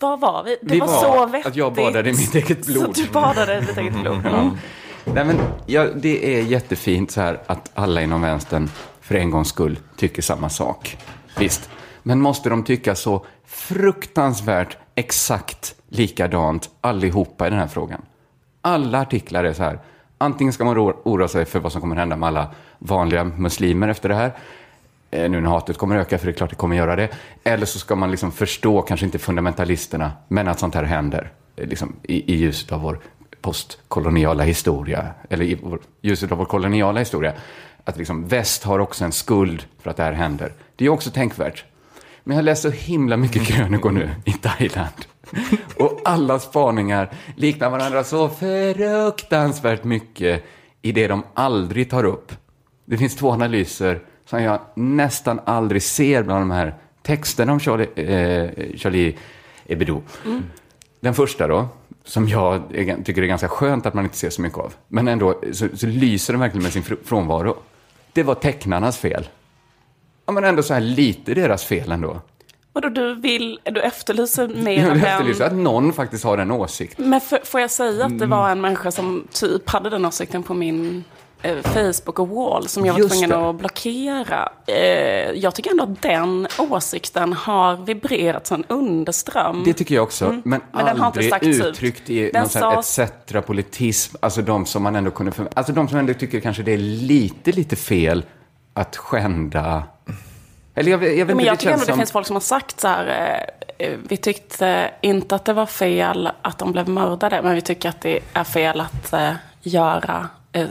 Var var vi? Det Vi var, var så vettigt. att jag badade i mitt eget blod. Så du badade i ditt eget blod. Mm. Nej, men, ja, det är jättefint så här att alla inom vänstern för en gångs skull tycker samma sak. Visst. Men måste de tycka så fruktansvärt exakt likadant allihopa i den här frågan? Alla artiklar är så här. Antingen ska man oroa sig för vad som kommer hända med alla vanliga muslimer efter det här. Eh, nu när hatet kommer öka, för det är klart det kommer göra det. Eller så ska man liksom förstå, kanske inte fundamentalisterna, men att sånt här händer. Eh, liksom, i, I ljuset av vår postkoloniala historia. Eller i vår, ljuset av vår koloniala historia. Att liksom väst har också en skuld för att det här händer. Det är också tänkvärt. Men jag läser så himla mycket krönikor nu i Thailand. Och alla spaningar liknar varandra så fruktansvärt mycket i det de aldrig tar upp. Det finns två analyser som jag nästan aldrig ser bland de här texterna om Charlie, eh, Charlie Hebdo. Mm. Den första då, som jag tycker är ganska skönt att man inte ser så mycket av. Men ändå så, så lyser den verkligen med sin fr- frånvaro. det var tecknarnas fel. Ja, men ändå så här lite deras fel ändå. Och då du vill, du efterlyser mer Jag av efterlyser den. att någon faktiskt har den åsikten. Men för, får jag säga att det Mm. var en människa som typ hade den åsikten på min Facebook och wall som jag var Just tvungen det. att blockera. Eh, jag tycker ändå att den åsikten har vibrerat som en underström. Det tycker jag också, men, Mm. Men den har inte aldrig sagts ut. uttryckt i Den någon sades- etc-politism. Alltså de som man ändå kunde... För, alltså de som ändå tycker kanske det är lite, lite fel att skända... Eller jag, jag vet Men inte, jag det tycker ändå känns det som... finns folk som har sagt så här, eh, eh, vi tyckte inte att det var fel att de blev mördade, men vi tycker att det är fel att eh, göra eh,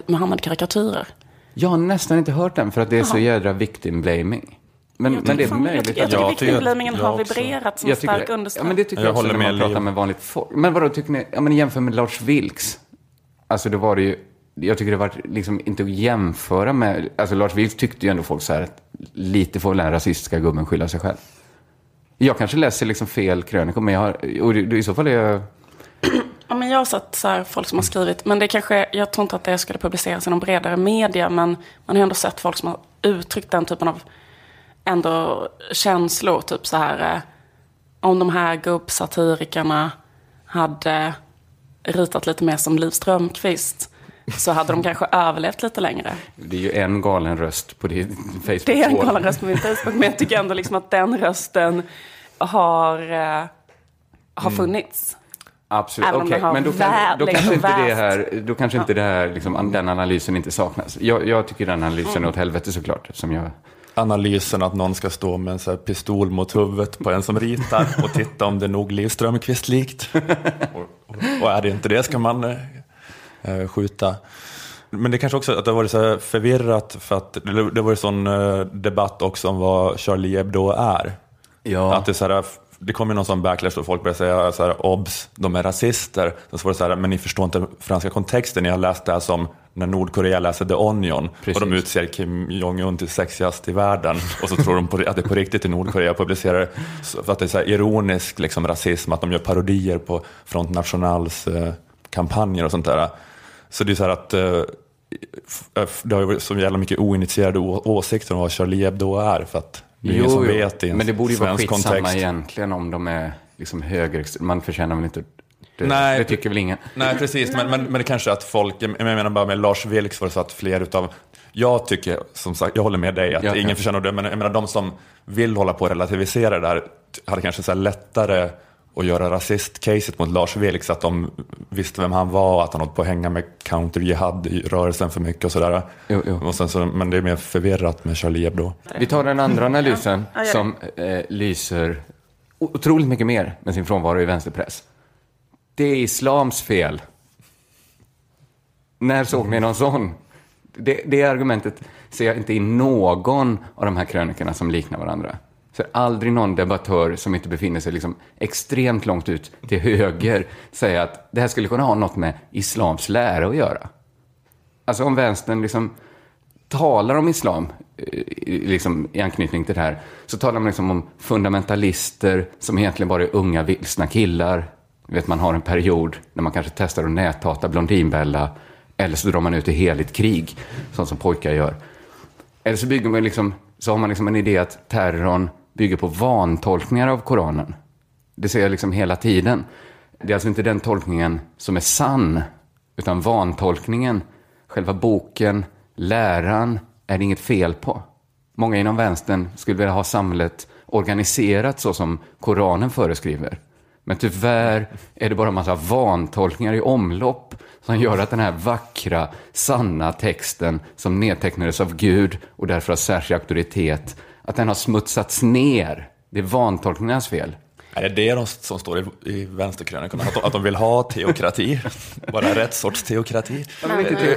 Muhammed-karikatyrer. Jag har nästan inte hört den för att det är så jädra victim-blaming. Men, Jag men det är möjligt jag att... tycker Jag tycker- victimblamingen har vibrerat som Jag stark ja, underström. men det tycker Jag jag, också håller när man pratar med vanligt folk. Men vadå, tycker ni, ja men jämför med Lars Vilks. Alltså då var det ju, jag tycker det var liksom inte att jämföra med, alltså Lars Vilks tyckte ju ändå folk så här att lite får väl den rasistiska gubben skylla sig själv. Jag kanske läser liksom fel krönikor, men jag har, och det- i så fall är jag, Ja, men jag har sett så här, folk som har skrivit, men det kanske, jag tror inte att det skulle publiceras i någon bredare media, men man har ändå sett folk som har uttryckt den typen av ändå känslor, typ så här, eh, om de här gubbsatirikerna hade ritat lite mer som Liv Strömquist, så hade de kanske överlevt lite längre. det är ju en galen röst på din Facebook. Det är en galen röst på min Facebook, men jag tycker ändå liksom att den rösten har, eh, har funnits. Absolut, okej. har Men då, kan, då kanske liksom inte det här, då kanske inte det här, liksom, den analysen inte saknas. Jag, jag tycker den analysen är åt helvete såklart, eftersom jag Analysen att någon ska stå med en så här pistol mot huvudet på en som ritar och titta om det är nog Liv Strömquist likt. Och, är det inte det ska man eh, eh, skjuta. Men det kanske också att det har varit så här förvirrat för att det, det var ju sån eh, debatt också om vad Charlie Hebdo är. Ja. Att det, är så här, det kom ju någon sån backlash och folk började säga så här, obs, de är rasister. Så var det så här, men ni förstår inte franska kontexten, ni har läst det här som när Nordkorea läser The Onion Precis. och de utser Kim Jong-Un till sexigast i världen och så tror de på, att det på riktigt i Nordkorea publicerar så- för att det är så här ironisk liksom, rasism, att de gör parodier på Front Nationals eh, kampanjer och sånt där. Så det är så här att eh, f- det har ju så jävla mycket oinitierade åsikter om vad Charlie Hebdo är för att det är ingen som vet i en men det borde ju vara skitsamma kontext. egentligen om de är liksom höger, man förtjänar väl inte det, Nej. det tycker väl ingen. Nej, precis. Men, men, men det kanske att folk, jag menar bara med Lars Vilks var det så att fler utav, jag tycker, som sagt, jag håller med dig att Ja, ingen ja. förtjänar det, men jag menar de som vill hålla på och relativisera det här hade kanske så här lättare att göra rasistcaset mot Lars Vilks, att de visste vem han var, att han hållit på att hänga med counter-jihad-rörelsen för mycket och sådär. Jo, jo. Och sen så, men det är mer förvirrat med Charlie Hebdo. Vi tar den andra analysen Ja, som eh, lyser otroligt mycket mer med sin frånvaro i vänsterpress. Det är islams fel. När såg ni någon sån? Det, det argumentet ser jag inte i någon av de här krönikorna som liknar varandra. Så aldrig någon debattör som inte befinner sig liksom extremt långt ut till höger säga att det här skulle kunna ha något med islams lära att göra. Alltså om vänstern liksom talar om islam eh, i- liksom, i anknytning till det här, så talar man liksom om fundamentalister som egentligen bara är unga vilsna killar. Vet, man har en period när man kanske testar att näthata Blondinbella, eller så drar man ut i heligt krig, sånt som pojkar gör. Eller så, bygger man liksom, så har man liksom en idé att terrorn bygger på vantolkningar av Koranen. Det ser jag liksom hela tiden. Det är alltså inte den tolkningen som är sann, utan vantolkningen, själva boken, läran, är det inget fel på. Många inom vänstern skulle vilja ha samhället organiserat så som Koranen föreskriver. Men tyvärr är det bara en massa vantolkningar i omlopp som gör att den här vackra, sanna texten som nedtecknades av Gud och därför har särskild auktoritet, att den har smutsats ner. Det är vantolkningarnas fel. Är det det de, som står i, i vänsterkrönikorna? Att de, att de vill ha teokrati? Bara rätt sorts teokrati?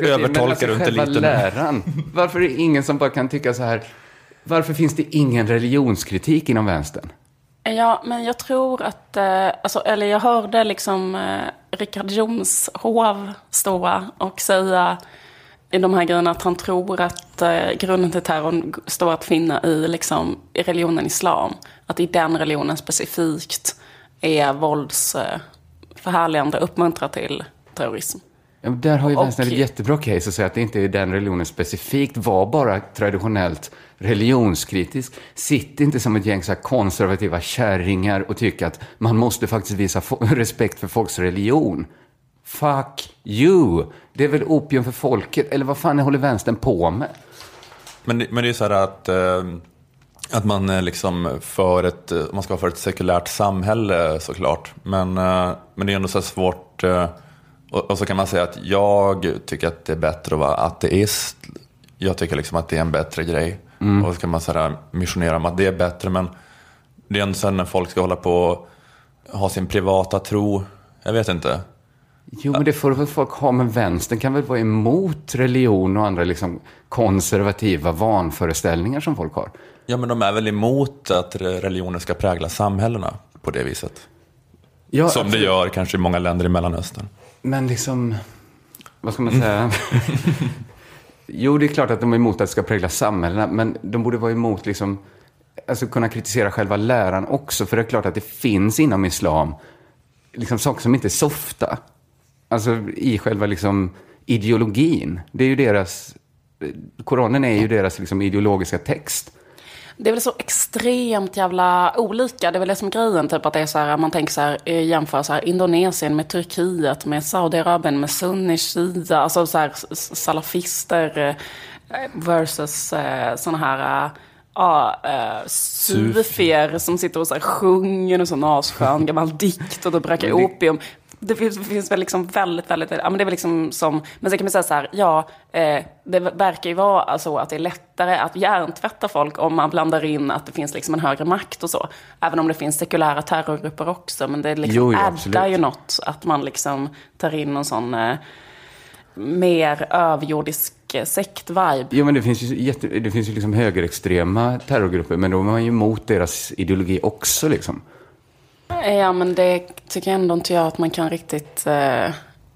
Övertolkar du inte själva lite läran. Varför är det ingen som bara kan tycka så här, varför finns det ingen religionskritik inom vänstern? Ja, men jag tror att, eh, alltså, eller jag hörde liksom eh, Richard Jomshov stå och säga i de här grejerna att han tror att eh, grunden till terrorn står att finna i, liksom, i religionen islam. Att i den religionen specifikt är vålds eh, uppmuntrar till terrorism. Ja, där har ju vänstern ett jättebra case att säga att det inte är den religionen specifikt. Var bara traditionellt religionskritisk. Sitt inte som ett gäng så konservativa kärringar och tycka att man måste faktiskt visa respekt för folks religion. Fuck you! Det är väl opium för folket? Eller vad fan håller vänstern på med? Men, det- men det är så här att, eh, att man är liksom för ett, eh, man ska vara för ett sekulärt samhälle såklart. Men, eh, men det är ändå så här svårt. eh, Och, och så kan man säga att jag tycker att det är bättre att vara ateist. Jag tycker liksom att det är en bättre grej. Och så kan man så här missionera om att det är bättre. Men det är ändå sen när folk ska hålla på och ha sin privata tro. Jag vet inte. Jo, men det får väl folk ha, men vänstern kan väl vara emot religion och andra liksom konservativa vanföreställningar som folk har. Ja, men de är väl emot att religioner ska prägla samhällena på det viset. Ja, Som det absolut. gör kanske i många länder i Mellanöstern. Men liksom, vad ska man säga? jo, det är klart att de är emot att det ska prägla samhällena, men de borde vara emot liksom, alltså kunna kritisera själva läran också, för det är klart att det finns inom islam liksom saker som inte är softa. Alltså i själva liksom ideologin. Det är ju deras, Koranen är ju deras liksom ideologiska text. Det är väl så extremt jävla olika. Det är väl det som är grejen. Typ att det är så här, man tänker så här, eh, jämför så här, Indonesien med Turkiet, med Saudiarabien, med sunni, shia, alltså så här, salafister eh, versus eh, såna här Ja, eh, sufier som sitter och så här sjunger en sån asskön gammal dikt och då röker opium. Det finns, det finns väl liksom väldigt, väldigt, ja men det är väl liksom som, men sen kan man säga så här, ja, eh, det verkar ju vara så att det är lättare att hjärntvätta folk om man blandar in att det finns liksom en högre makt och så. Även om det finns sekulära terrorgrupper också, men det liksom Jo, jo, addar ju något att man liksom tar in någon sån eh, mer överjordisk eh, sekt-vibe. Jo, men det finns ju, jätte, det finns ju liksom högerextrema terrorgrupper, men då är man ju emot deras ideologi också liksom. Ja, men det tycker jag ändå inte jag att man kan riktigt eh,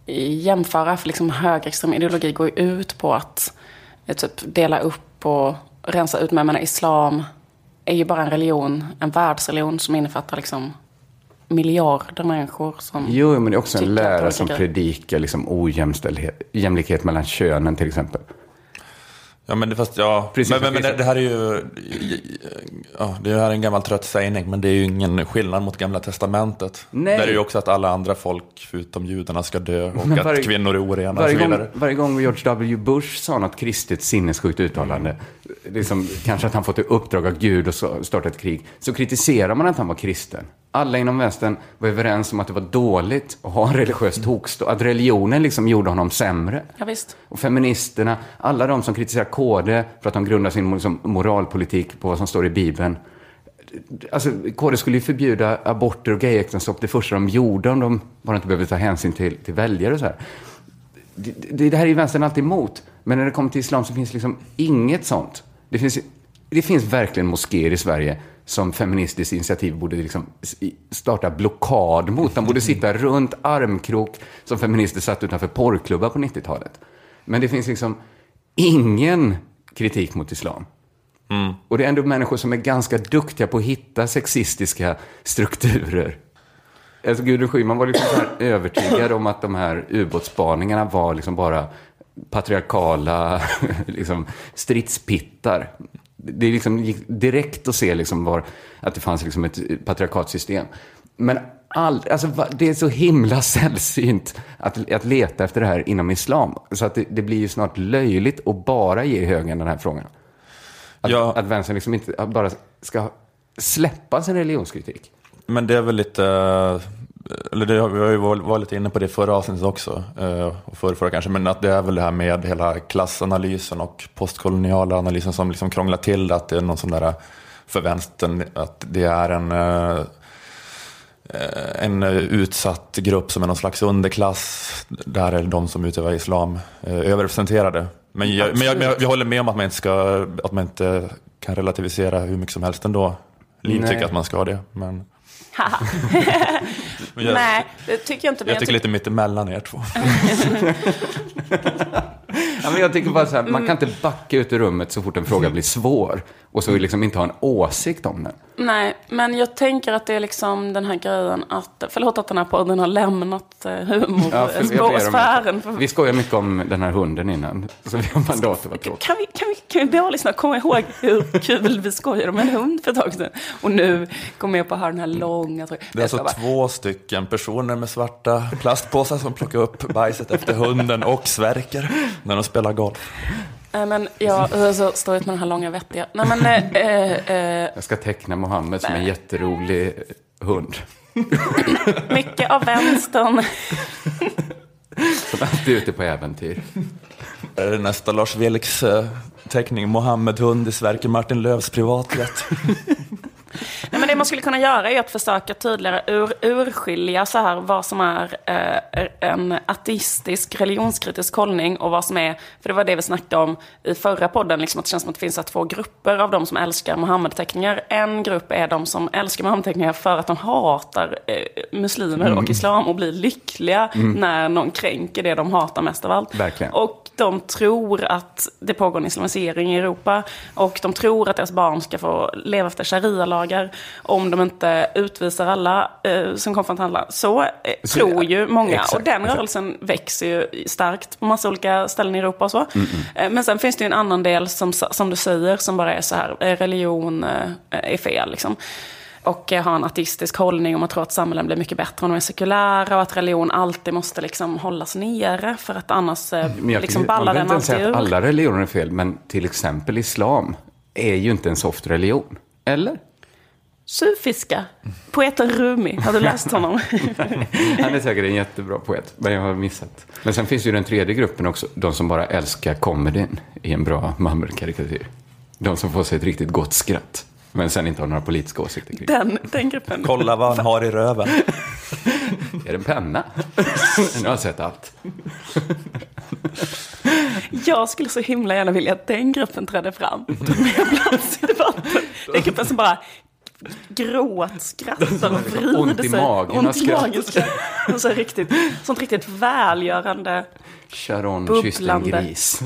jämföra. För liksom högerextrem ideologi går ju ut på att eh, typ dela upp och rensa ut. Men jag menar, islam är ju bara en religion, en världsreligion som innefattar liksom miljarder människor som Jo, men det är också en tycker att lära de som predikar liksom ojämställdhet, jämlikhet mellan könen till exempel. Ja, men det, fast, ja, Precis, men, men, men det, det här är ju ja, det här är en gammal trött sägning, men det är ju ingen skillnad mot Gamla Testamentet. Nej. Där är ju också att alla andra folk, förutom judarna, ska dö och Men att varje- kvinnor är orena och så Varje gång, vidare. varje gång George W. Bush sa något kristet sinnessjukt uttalande, liksom, kanske att han fått i uppdrag av Gud att så- starta ett krig, så kritiserar man att han var kristen. Alla inom vänstern var överens om att det var dåligt att ha en religiös tokstå, att religionen liksom gjorde honom sämre. Ja, visst. Och feministerna, alla de som kritiserar KD för att de grundar sin liksom, moralpolitik på vad som står i Bibeln. Alltså, KD skulle ju förbjuda aborter och gayäktenskap det första de gjorde om de bara inte behövde ta hänsyn till, till väljare och så här. Det, det, här är ju vänstern alltid emot. Men när det kommer till islam så finns liksom inget sånt. Det finns, det finns verkligen moskéer i Sverige som Feministiskt initiativ borde liksom starta blockad mot. De borde sitta runt armkrok som feminister satt utanför porrklubbar på 90-talet. Men det finns liksom ingen kritik mot islam. Och det är ändå människor som är ganska duktiga på att hitta sexistiska strukturer. Alltså Gudrun Schyman var liksom så övertygad om att de här ubåtsspaningarna var liksom bara patriarkala liksom, stridspittar. Det liksom gick direkt att se liksom var, att det fanns liksom ett patriarkatsystem. Men all, alltså, det är så himla sällsynt att, att leta efter det här inom islam. Så att det, det blir ju snart löjligt att bara ge högern den här frågan. Att, Ja. att vänstern liksom inte bara ska släppa sin religionskritik. Men det är väl lite, eh, eller det, vi har ju varit lite inne på det förra avsnittet också, eh, och förra, förra kanske, men att det är väl det här med hela klassanalysen och postkoloniala analysen som liksom krånglar till att det är någon sån där för vänstern, att det är en eh, eh, en eh, utsatt grupp som är någon slags underklass, där är de som utövar islam eh, överrepresenterade. Men jag, men jag, men jag, håller med om att man inte ska, att man inte kan relativisera hur mycket som helst ändå. Liv Nej. tycker att man ska det, men jag, Nej, det tycker jag inte. men jag tycker lite mittemellan er två. Ja, men jag tycker bara så här, man kan inte backa ut ur rummet så fort en fråga blir svår och så liksom inte ha en åsikt om den. Nej, men jag tänker att det är liksom den här grejen att, förlåt att den här podden har lämnat eh, Ja, humorsfären. om, vi skojar mycket om den här hunden innan, så vi har mandat att vara tråkiga. Kan vi, kan, vi, kan vi be alla lyssnare komma ihåg hur kul vi skojade om en hund för ett tag sedan? Och nu kommer jag på att höra den här långa... Det är alltså två stycken personer med svarta plastpåsar som plockar upp bajset efter hunden och svärker när de spelar golf. Nej, men jag så står ut med den här långa vettiga. Nej, men... Eh, eh, Jag ska teckna Mohammed som en jätterolig hund. mycket av vänstern. Som alltid är ute på äventyr. Är det nästa Lars Vilks eh, teckning, Mohammed Hund i Sverker Martin Lövs privatjet? Nej, men det man skulle kunna göra är att försöka tydligare ur, urskilja så här vad som är eh, en ateistisk religionskritisk hållning och vad som är, för det var det vi snackade om i förra podden, liksom att det känns som att det finns här två grupper av de som älskar Muhammed-teckningar. En grupp är de som älskar Muhammed-teckningar för att de hatar eh, muslimer och islam och blir lyckliga när någon kränker det de hatar mest av allt. Verkligen. Och de tror att det pågår en islamisering i Europa. Och de tror att deras barn ska få leva efter sharia-lagar. Om de inte utvisar alla eh, som kommer från att handla. Så eh, Så- tror ju många. exakt, och den exakt. rörelsen växer ju starkt på massa olika ställen i Europa och så. Mm, Eh, men sen finns det ju en annan del som, som du säger som bara är så här, eh, religion eh, är fel liksom. Och eh, ha en ateistisk hållning om att tro att samhällen blir mycket bättre om de är sekulära och att religion alltid måste liksom hållas nere för att annars eh, Men jag liksom ballar den alltid ur. alla religioner är fel, men till exempel islam är ju inte en soft religion. Eller? Sufiska. Poeten Rumi, har du läst honom? Han är säkert en jättebra poet, men jag har missat. Men sen finns ju den tredje gruppen också, de som bara älskar comedyn i en bra Muhammed-karikatyr. De som får sig ett riktigt gott skratt, men sen inte har några politiska åsikter kring. Den, den gruppen. Kolla vad han har i röven. Är det en penna? nu har jag sett allt. Jag skulle så himla gärna vilja att den gruppen trädde fram. Tog mer plats i debatten. Den gruppen som bara gråtskrattar och vrider Ont i sig. magen Ont i magen. så riktigt, sånt riktigt välgörande. Sharon kysste en gris.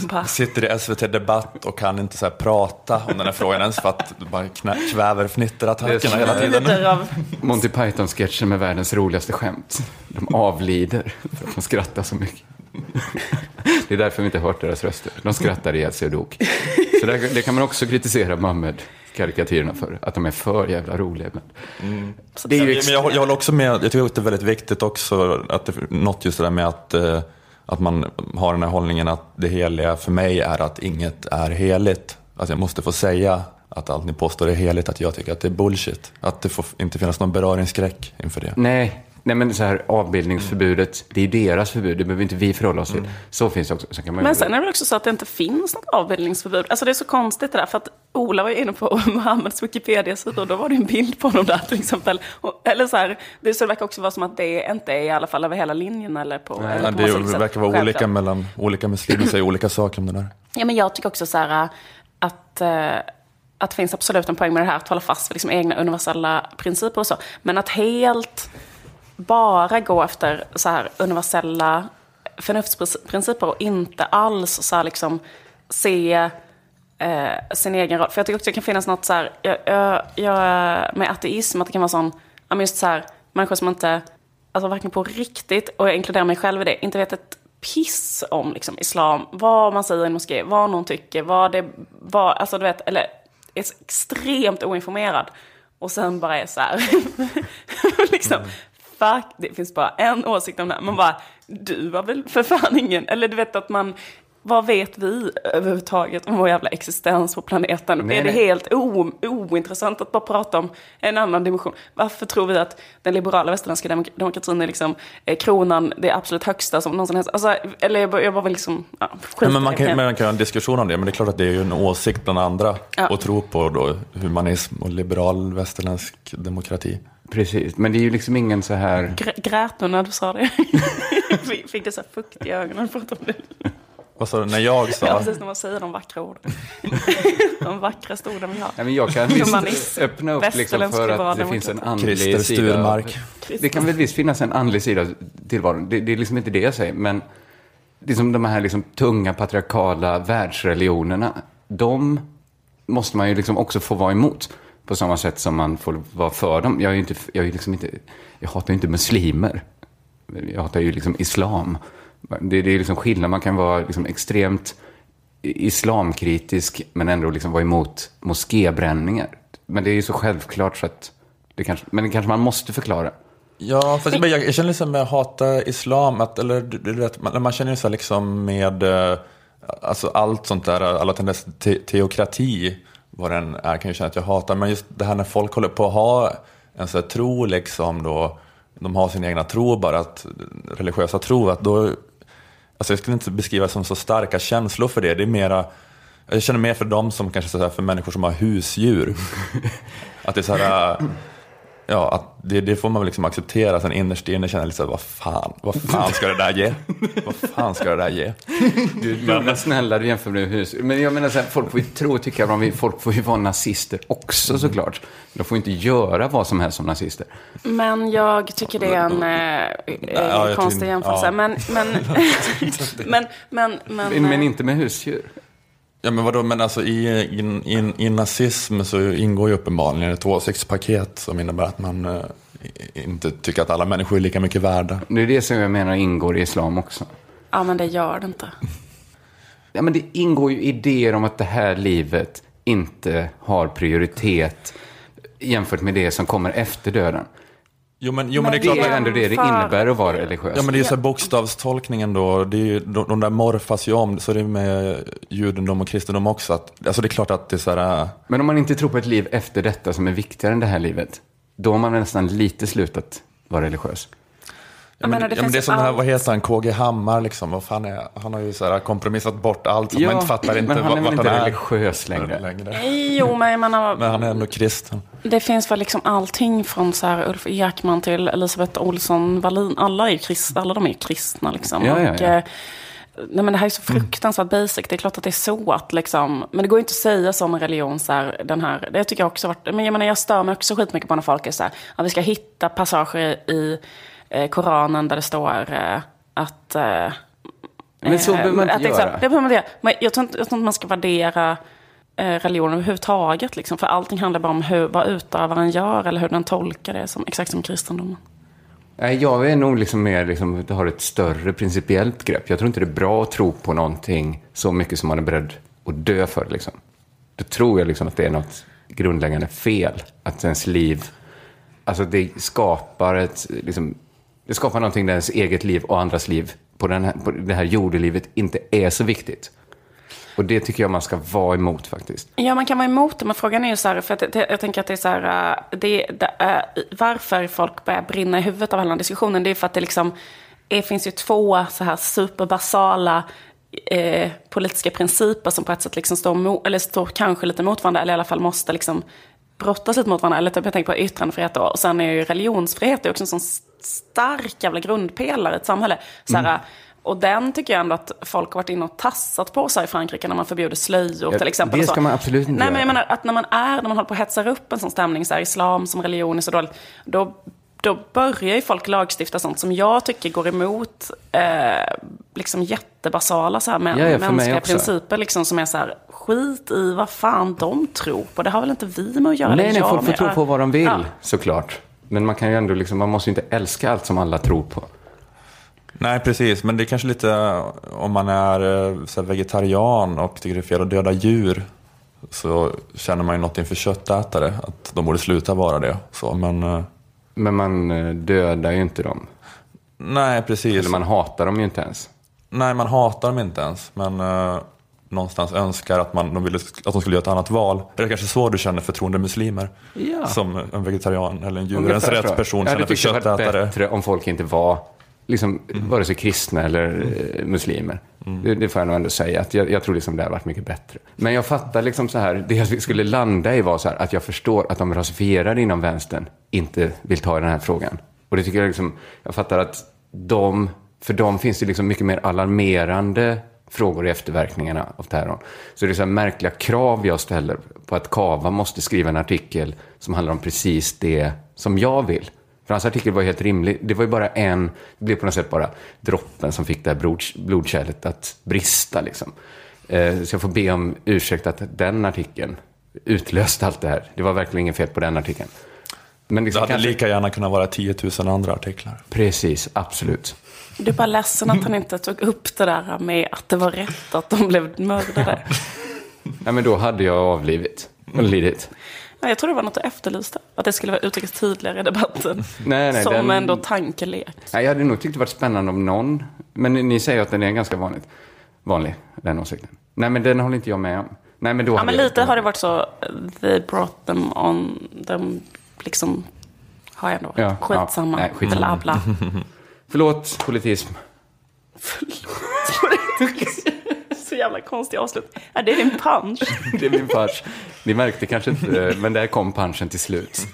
Bara, Sitter i SVT Debatt och kan inte så här prata om den här frågan ens för att det bara knä- kväver fnitterattackerna hela tiden. av Monty Python-sketchen med världens roligaste skämt. De avlider för att de skrattar så mycket. Det är därför vi inte hört deras röster. De skrattar ihjäl sig och dog. Så det, det kan man också kritisera Muhammed-karikatyrerna för. Att de är för jävla roliga ibland. Det är ju Men jag, jag håller också med, jag tycker att det är väldigt viktigt också, att det, något just det där med att, eh, att man har den här hållningen att det heliga för mig är att inget är heligt. Alltså jag måste få säga att allt ni påstår är heligt, att jag tycker att det är bullshit. Att det får inte finnas någon beröringsskräck inför det. Nej, nej men så här avbildningsförbudet, det är ju deras förbud. Det behöver inte vi förhålla oss till. Så finns det också. Sen kan man Men sen är det väl också så att det inte finns något avbildningsförbud. Alltså det är så konstigt det där, för att Ola var ju inne på Muhammeds Wikipedia-sida och då var det en bild på honom där till exempel. Och, eller så här, det, så det verkar också vara som att det inte är i alla fall över hela linjen eller på, eller Men på det sätt verkar vara olika mellan olika muslimer, säger olika saker om det där. Ja, men jag tycker också så här att, eh, att det finns absolut en poäng med det här att hålla fast vid liksom egna universella principer och så. Men att helt bara gå efter så här universella förnuftsprinciper och inte alls så här liksom se eh, sin egen roll. För jag tycker också det kan finnas något så här, jag, jag, jag, med ateism, att det kan vara sån, ja, men just så här, människor som inte, alltså varken på riktigt, och jag inkluderar mig själv i det, inte vet ett piss om liksom, islam, vad man säger i en moské, vad någon tycker, vad det, vad, alltså du vet, eller är extremt oinformerad. Och sen bara är så här, liksom, fuck, det finns bara en åsikt om det här. Man bara, du var väl för fan ingen, eller du vet att man, vad vet vi överhuvudtaget om vår jävla existens på planeten? Nej, är det nej. helt o, ointressant att bara prata om en annan dimension? Varför tror vi att den liberala västerländska demok- demokratin är liksom eh, kronan, det absolut högsta som någonsin helst? Alltså, eller jag bara, jag bara vill liksom, ja, i men man, kan, man kan ha en diskussion om det, men det är klart att det är ju en åsikt bland andra Ja. att tro på då, humanism och liberal västerländsk demokrati. Precis, men det är ju liksom ingen så här... Grä- Grät du när du sa det? Fick- du så här fukt i ögonen? för att de- Vad sa du, när jag sa? Ja, precis när man säger de vackra orden. de vackraste orden vi har. Nej, men jag kan visst öppna upp liksom för att det finns en demokrati. andlig Christer sida. Sturmark. Det kan väl visst finnas en andlig sida till tillvaron. Det, det är liksom inte det jag säger, men liksom de här liksom tunga patriarkala världsreligionerna, de måste man ju liksom också få vara emot. På samma sätt som man får vara för dem. Jag, är ju inte, jag, är liksom inte, jag hatar ju inte muslimer. Jag hatar ju liksom islam. Det, det är liksom skillnad. Man kan vara liksom extremt islamkritisk men ändå liksom vara emot moskébränningar. Men det är ju så självklart så att det kanske, men det kanske man måste förklara. Ja, fast jag, jag känner liksom med att hata islam, att, eller du, du vet, man, man känner ju så liksom med eh, alltså allt sånt där, alla tendenser till teokrati, vad den är, kan jag känna att jag hatar. Men just det här när folk håller på att ha en sån här tro liksom då, de har sin egna tro bara, att religiösa tro, att då, alltså jag skulle inte beskriva det som så starka känslor för det, det är mera jag känner mer för dem som kanske så här, för människor som har husdjur. Att det är så här, ja, att det, det får man väl liksom acceptera. Sen innerst inne känner jag lite så här, vad fan, vad fan ska det där ge? Vad fan ska det där ge? Du, men, snälla, du jämför med hus. Men jag menar, så här, folk får ju tro och tycka vad de vill. Folk får ju vara nazister också såklart. De får inte göra vad som helst som nazister. Men jag tycker det är en eh, ja, konstig jämförelse. Ja. Men, men, men, men, men, men, inte med husdjur. Ja men vadå, men alltså i, i, i, i nazism så ingår ju uppenbarligen ett åsiktspaket som innebär att man eh, inte tycker att alla människor är lika mycket värda. Det är det som jag menar ingår i islam också. Ja men det gör det inte. Ja men det ingår ju idéer om att det här livet inte har prioritet jämfört med det som kommer efter döden. Jo men, jo, men, men det är klart det är ändå det det innebär att vara religiös. Ja men det är ju så här bokstavstolkningen då, det är ju, de, de där morfas ju om, så det är med judendom och kristendom också. Att, alltså det är klart att det är så här... Äh, men om man inte tror på ett liv efter detta som är viktigare än det här livet, då har man nästan lite slutat vara religiös. Ja, men, det, ja, men det är som allt. här, vad heter han, KG Hammar liksom. Vad fan är, han har ju så här kompromissat bort allt. Ja, man inte fattar inte men han är vart han är. religiös längre. längre. Jo, men jag menar, Men han är ändå kristen. Det finns väl liksom allting från så här Ulf Ekman till Elisabeth Olsson Wallin. Alla, är kristna, alla de är ju kristna liksom. Ja, ja, ja. Och, eh, nej, men det här är så fruktansvärt basic. Det är klart att det är så att liksom, men det går inte att säga så om en religion så här, den här, det tycker jag också varit, men jag menar jag stör mig också skitmycket på när folk är så här, att vi ska hitta passager i eh, Koranen där det står eh, att... Eh, men så behöver man inte göra. Det behöver man inte Men jag tror inte, jag tror inte man ska värdera eh, Eh, religion överhuvudtaget. Liksom, för allting handlar bara om hur, vad utövaren gör eller hur den tolkar det, som, exakt som kristendomen. Jag är nog liksom mer, liksom, har ett större principiellt grepp. Jag tror inte det är bra att tro på någonting så mycket som man är beredd att dö för. Liksom. Då tror jag liksom att det är något grundläggande fel. Att ens liv, alltså det skapar ett, liksom, det skapar någonting där ens eget liv och andras liv på, den här, på det här jordelivet inte är så viktigt. Och det tycker jag man ska vara emot faktiskt. Ja, man kan vara emot det, men frågan är ju så här, för att det, jag tänker att det är så här, äh, det, det, äh, varför folk börjar brinna i huvudet av hela den diskussionen, det är för att det liksom, det finns ju två så här superbasala eh, politiska principer som på ett sätt liksom står, eller står kanske lite mot varandra, eller i alla fall måste liksom brottas lite mot varandra. Eller typ, jag tänker på yttrandefrihet då. Och sen är ju religionsfrihet också en sån stark jävla grundpelare i ett samhälle. Så här, mm. Och den tycker jag ändå att folk har varit inne och tassat på sig i Frankrike när man förbjuder slöjor ja, till exempel. Det ska man absolut inte Nej, göra. men jag menar att när man är, när man håller på att hetsa upp en sån stämning, så här, islam som religion är så dåligt, då, då börjar ju folk lagstifta sånt som jag tycker går emot eh, liksom jättebasala så här, med, ja, ja, mänskliga principer. Liksom, som är så här, skit i vad fan de tror på. Det har väl inte vi med att göra? Nej, nej folk får tro på vad de vill, såklart. Men man kan ju ändå liksom, man måste ju inte älska allt som alla tror på. Nej, precis. Men det är kanske lite om man är eh, så vegetarian och tycker det är fel att döda djur så känner man ju något inför köttätare, att de borde sluta vara det. Så, men, eh, men man eh, dödar ju inte dem. Nej, precis. Eller man hatar dem ju inte ens. Nej, man hatar dem inte ens. Men uh, någonstans önskar att, man, de ville, att de skulle göra ett annat val. Är det kanske så du känner för troende muslimer? Ja. Som en vegetarian eller en djurens rättsperson känner för köttätare? Det bättre om folk inte var liksom, mm. vare sig kristna eller eh, muslimer. Mm. Det, det, får jag nog ändå säga. Att jag, jag tror liksom det har varit mycket bättre. Men jag fattar liksom så här, det jag skulle landa i var så här, att jag förstår att de rasifierade inom vänstern inte vill ta i den här frågan. Och det tycker jag liksom, jag fattar att de, för dem finns det liksom mycket mer alarmerande frågor i efterverkningarna av terrorn. Så det är så märkliga krav jag ställer på att Kava måste skriva en artikel som handlar om precis det som jag vill. För hans artikel var helt rimlig. Det var ju bara en, det blev på något sätt bara droppen som fick det här blod, blodkärlet att brista. Liksom. Eh, så jag får be om ursäkt att den artikeln utlöste allt det här. Det var verkligen inget fel på den artikeln. Men Det liksom hade kanske- lika gärna kunnat vara 10 000 andra artiklar. Precis, absolut. Du är bara ledsen att han inte tog upp det där med att det var rätt att de blev mördade. Nej, men då hade jag avlivit och lidit. Ja, jag tror det var något du efterlyste. Att det skulle vara uttryckt tydligare i debatten. Nej, nej, Som den- ändå tankelek. Nej, jag hade nog tyckt det varit spännande om någon, men ni, ni säger att den är ganska vanligt, vanlig, den åsikten. Nej, men den håller inte jag med om. Nej, men då Ja, men lite har det varit så. They brought them on. De liksom har jag ändå. Ja, skitsamma. ja, nej, skitsamma. Bla, bla. Förlåt, politism. så jävla konstig avslut. Ja, det är din punch. Det är min punch. Ni märkte kanske inte, men där kom punchen till slut.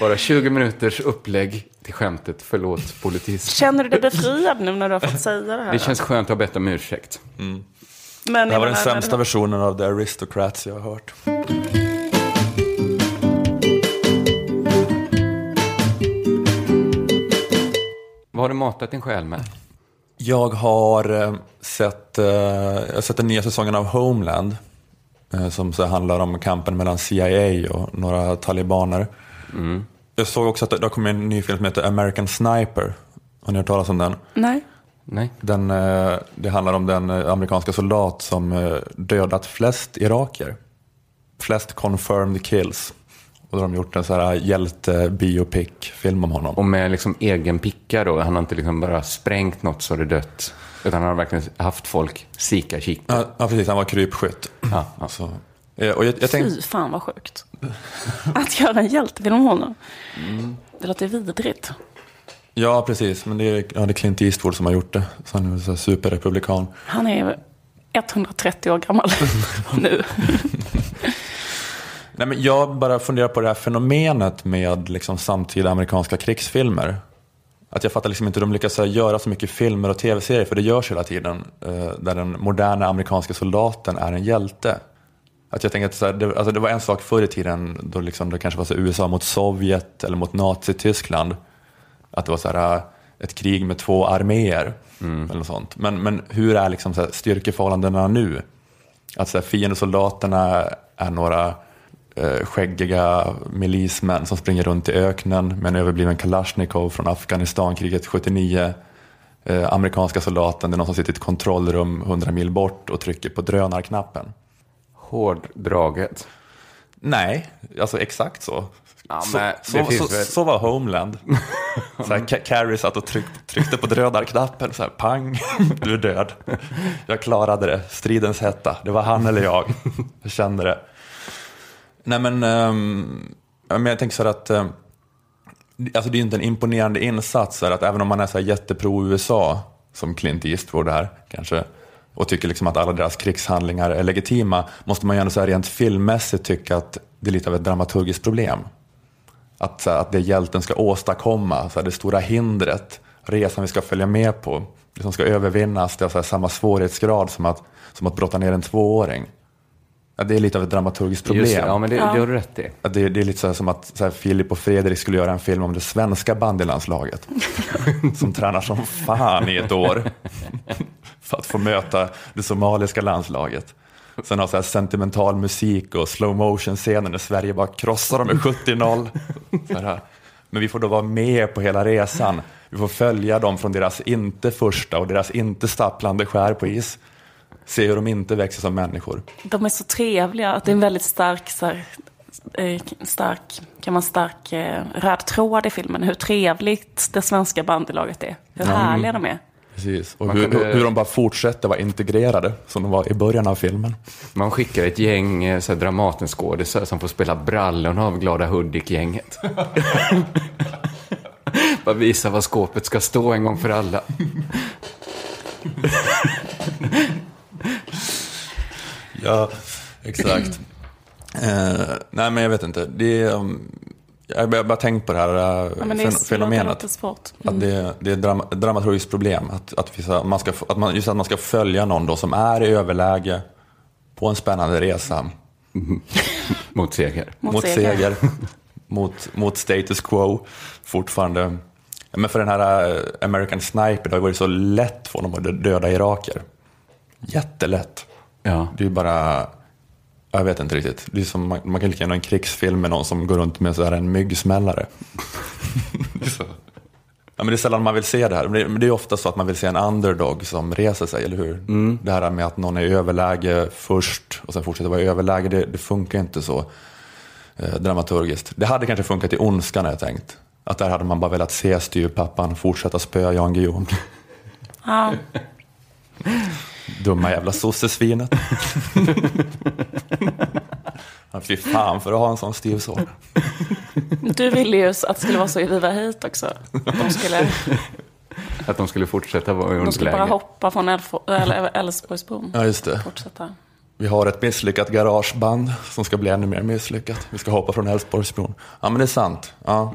Bara 20 minuters upplägg till skämtet förlåt politism. Känner du dig befriad nu när du har fått säga det här? Det känns skönt att ha bett om ursäkt. Men Det här var den sämsta versionen av The Aristocrats jag har hört. Vad har du matat din själ med? Jag har eh, sett, eh, jag har sett den nya säsongen av Homeland. Eh, som så handlar om kampen mellan CIA och några talibaner. Jag såg också att det har kommit en ny film som heter American Sniper. Har ni hört talas om den? Nej. Nej? den det handlar om den amerikanska soldat som dödat flest irakier. Flest confirmed kills. Och då har de gjort en så här hjälte-biopic-film om honom. Och med liksom egen picka då? Han har inte liksom bara sprängt något så det dött. Utan han har verkligen haft folk sika kika. Ja, ja, precis. Han var krypskytt. Ja, ja. Så, eh, och jag, jag tänkte, Fy fan vad sjukt. Att göra en hjältefilm om honom. Mm. Det låter vidrigt. ja, precis. Men det är, ja, det är Clint Eastwood som har gjort det. Så han är så superrepublikan. Han är 130 år gammal nu. Nej, men jag bara funderar på det här fenomenet med liksom, samtida amerikanska krigsfilmer. Att jag fattar liksom inte hur de lyckas göra så mycket filmer och tv-serier, för det görs hela tiden, eh, där den moderna amerikanska soldaten är en hjälte. Att jag tänker att så här, det, alltså det var en sak förr i tiden då liksom det kanske var så USA mot Sovjet eller mot Nazityskland. Att det var så här, eh, ett krig med två arméer. Eller något sånt. Men, men hur är liksom så här, styrkeförhållandena nu? Att så här, fiendesoldaterna är några skäggiga milismän som springer runt i öknen med en överbliven Kalashnikov från Afghanistankriget 79. Eh, amerikanska soldaten, det är någon som sitter i ett kontrollrum 100 mil bort och trycker på drönarknappen. Hårdraget. Nej, alltså exakt så. Ja, så, men så, så, väl- så var Homeland. så här, Ca- Carrie satt och tryck, tryckte på drönarknappen, så här, pang, du är död. Jag klarade det, stridens hetta, det var han eller jag. Jag kände det. Nej men, um, men jag tänker så här att, um, alltså det är ju inte en imponerande insats, så här, att även om man är så här jättepro USA, som Clint Eastwood är kanske, och tycker liksom att alla deras krigshandlingar är legitima, måste man ju ändå så här rent filmmässigt tycka att det är lite av ett dramaturgiskt problem. Att, så här, att det hjälten ska åstadkomma, så här, det stora hindret, resan vi ska följa med på, det som ska övervinnas, det har så här, samma svårighetsgrad som att, som att brotta ner en tvååring. Ja, det är lite av ett dramaturgiskt problem. Just det, ja, men det, det har du rätt i. Att det, det är lite så här som att så här, Filip och Fredrik skulle göra en film om det svenska bandylandslaget. som tränar som fan i ett år. för att få möta det somaliska landslaget. Sen har så här sentimental musik och slow motion scener när Sverige bara krossar dem med 70-0. Så här. Men vi får då vara med på hela resan. Vi får följa dem från deras inte första och deras inte stapplande skär på is. Se hur de inte växer som människor. De är så trevliga. Att det är en väldigt stark, här, eh, stark kan man stark eh, röd tråd i filmen. Hur trevligt det svenska bandylaget är. Hur härliga de är. Precis. Och hur, kunde- hur de bara fortsätter vara integrerade som de var i början av filmen. Man skickar ett gäng eh, Dramatenskådisar som får spela brallorna av Glada Hudik-gänget. Bara visa var skåpet ska stå en gång för alla. Ja, exakt. eh, nej, men jag vet inte. Det är, um, jag har bara- tänkt på det här uh, Ja, men det fen- fenomenet. det svårt. Att det, det är ett drama, ett dramaturgiskt problem. Att, att, vissa, man ska, att man, just att man ska följa någon då som är i överläge på en spännande resa Mot seger. Mot mot seger. seger. mot, mot status quo fortfarande. Men för den här eh, American Sniper, det har varit så lätt för honom att döda iraker. Jättelätt. Ja. Det är bara, jag vet inte riktigt. Det är som, man, man kan lika gärna en krigsfilm med någon som går runt med så här en myggsmällare. Det är så. Ja, men det är sällan man vill se det här. Men det, men det är ofta så att man vill se en underdog som reser sig, eller hur? Det här med att någon är i överläge först och sen fortsätter vara i överläge, det, det funkar inte så eh, dramaturgiskt. Det hade kanske funkat i Ondskan har jag tänkt. Att där hade man bara velat se styrpappan fortsätta spöa Jan Guillou. Ja. Dumma jävla sossesvinet. Ja, Fy fan för att ha en sån styvson. Du ville ju att det skulle vara så i Viva hit också. De skulle, Att de skulle fortsätta vara i de skulle bara underläge. hoppa från Älvsborgsbron. Ja, just det. Fortsätta. Vi har ett misslyckat garageband som ska bli ännu mer misslyckat. Vi ska hoppa från Älvsborgsbron. Ja, men det är sant. Ja.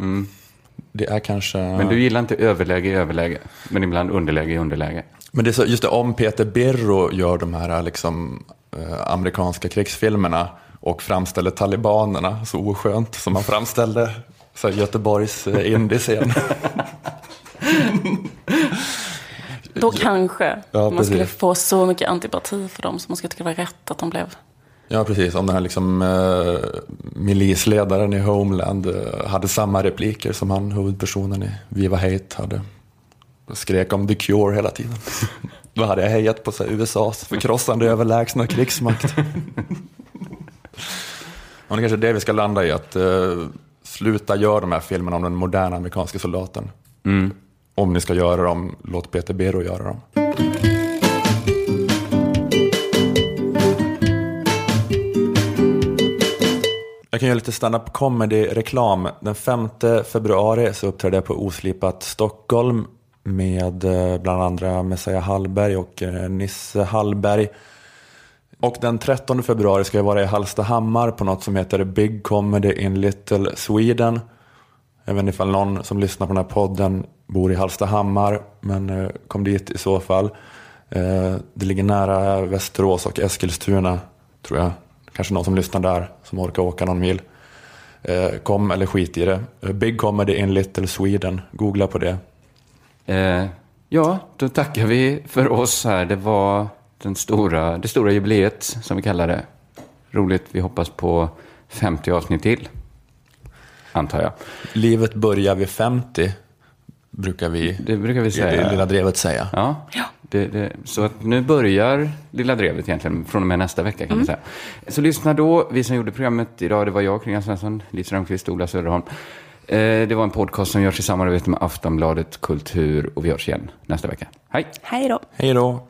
Det är kanske... Men du gillar inte överläge i överläge, men ibland underläge i underläge. Men det är så, just det, om Peter Birro gör de här liksom, eh, amerikanska krigsfilmerna och framställer talibanerna så oskönt som han framställde så här, Göteborgs eh, indiescen. Då kanske Ja, man skulle få så mycket antipati för dem så man skulle tycka det var rätt att de blev... Ja, precis. Om den här liksom, eh, milisledaren i Homeland eh, hade samma repliker som han, huvudpersonen i Viva Hate, hade. Och skrek om The Cure hela tiden. Då hade jag hejat på så här, USAs förkrossande överlägsna krigsmakt. Ja, det kanske är det vi ska landa i, att eh, sluta göra de här filmerna om den moderna amerikanska soldaten. Om ni ska göra dem, låt Peter Bero göra dem. Jag kan göra lite stand-up comedy-reklam. Den 5 februari så uppträdde jag på Oslipat Stockholm med eh, bland andra Messiah Hallberg och eh, Nisse Hallberg. Och den 13 februari ska jag vara i Hallstahammar på något som heter Big Comedy in Little Sweden. Jag vet inte ifall någon som lyssnar på den här podden bor i Hallstahammar, men eh, kom dit i så fall. Det ligger nära Västerås och Eskilstuna, tror jag. Kanske någon som lyssnar där, som orkar åka någon mil. Kom eller skit i det. Big Comedy in Little Sweden, googla på det. Eh, ja, då tackar vi för oss här. Det var den stora, det stora jubileet, som vi kallar det. Roligt, vi hoppas på 50 avsnitt till. Antar jag. Livet börjar vid 50, brukar vi Det brukar vi säga. det lilla drevet säga. Ja, Det, det, så att nu börjar Lilla Drevet egentligen från och med nästa vecka kan man säga. Så lyssna då. Vi som gjorde programmet idag, det var jag, Kringlan Svensson, Liz Rönnqvist, Ola Söderholm. Eh, det var en podcast som görs i samarbete med Aftonbladet Kultur och vi hörs igen nästa vecka. Hej! Hej då. Hej då!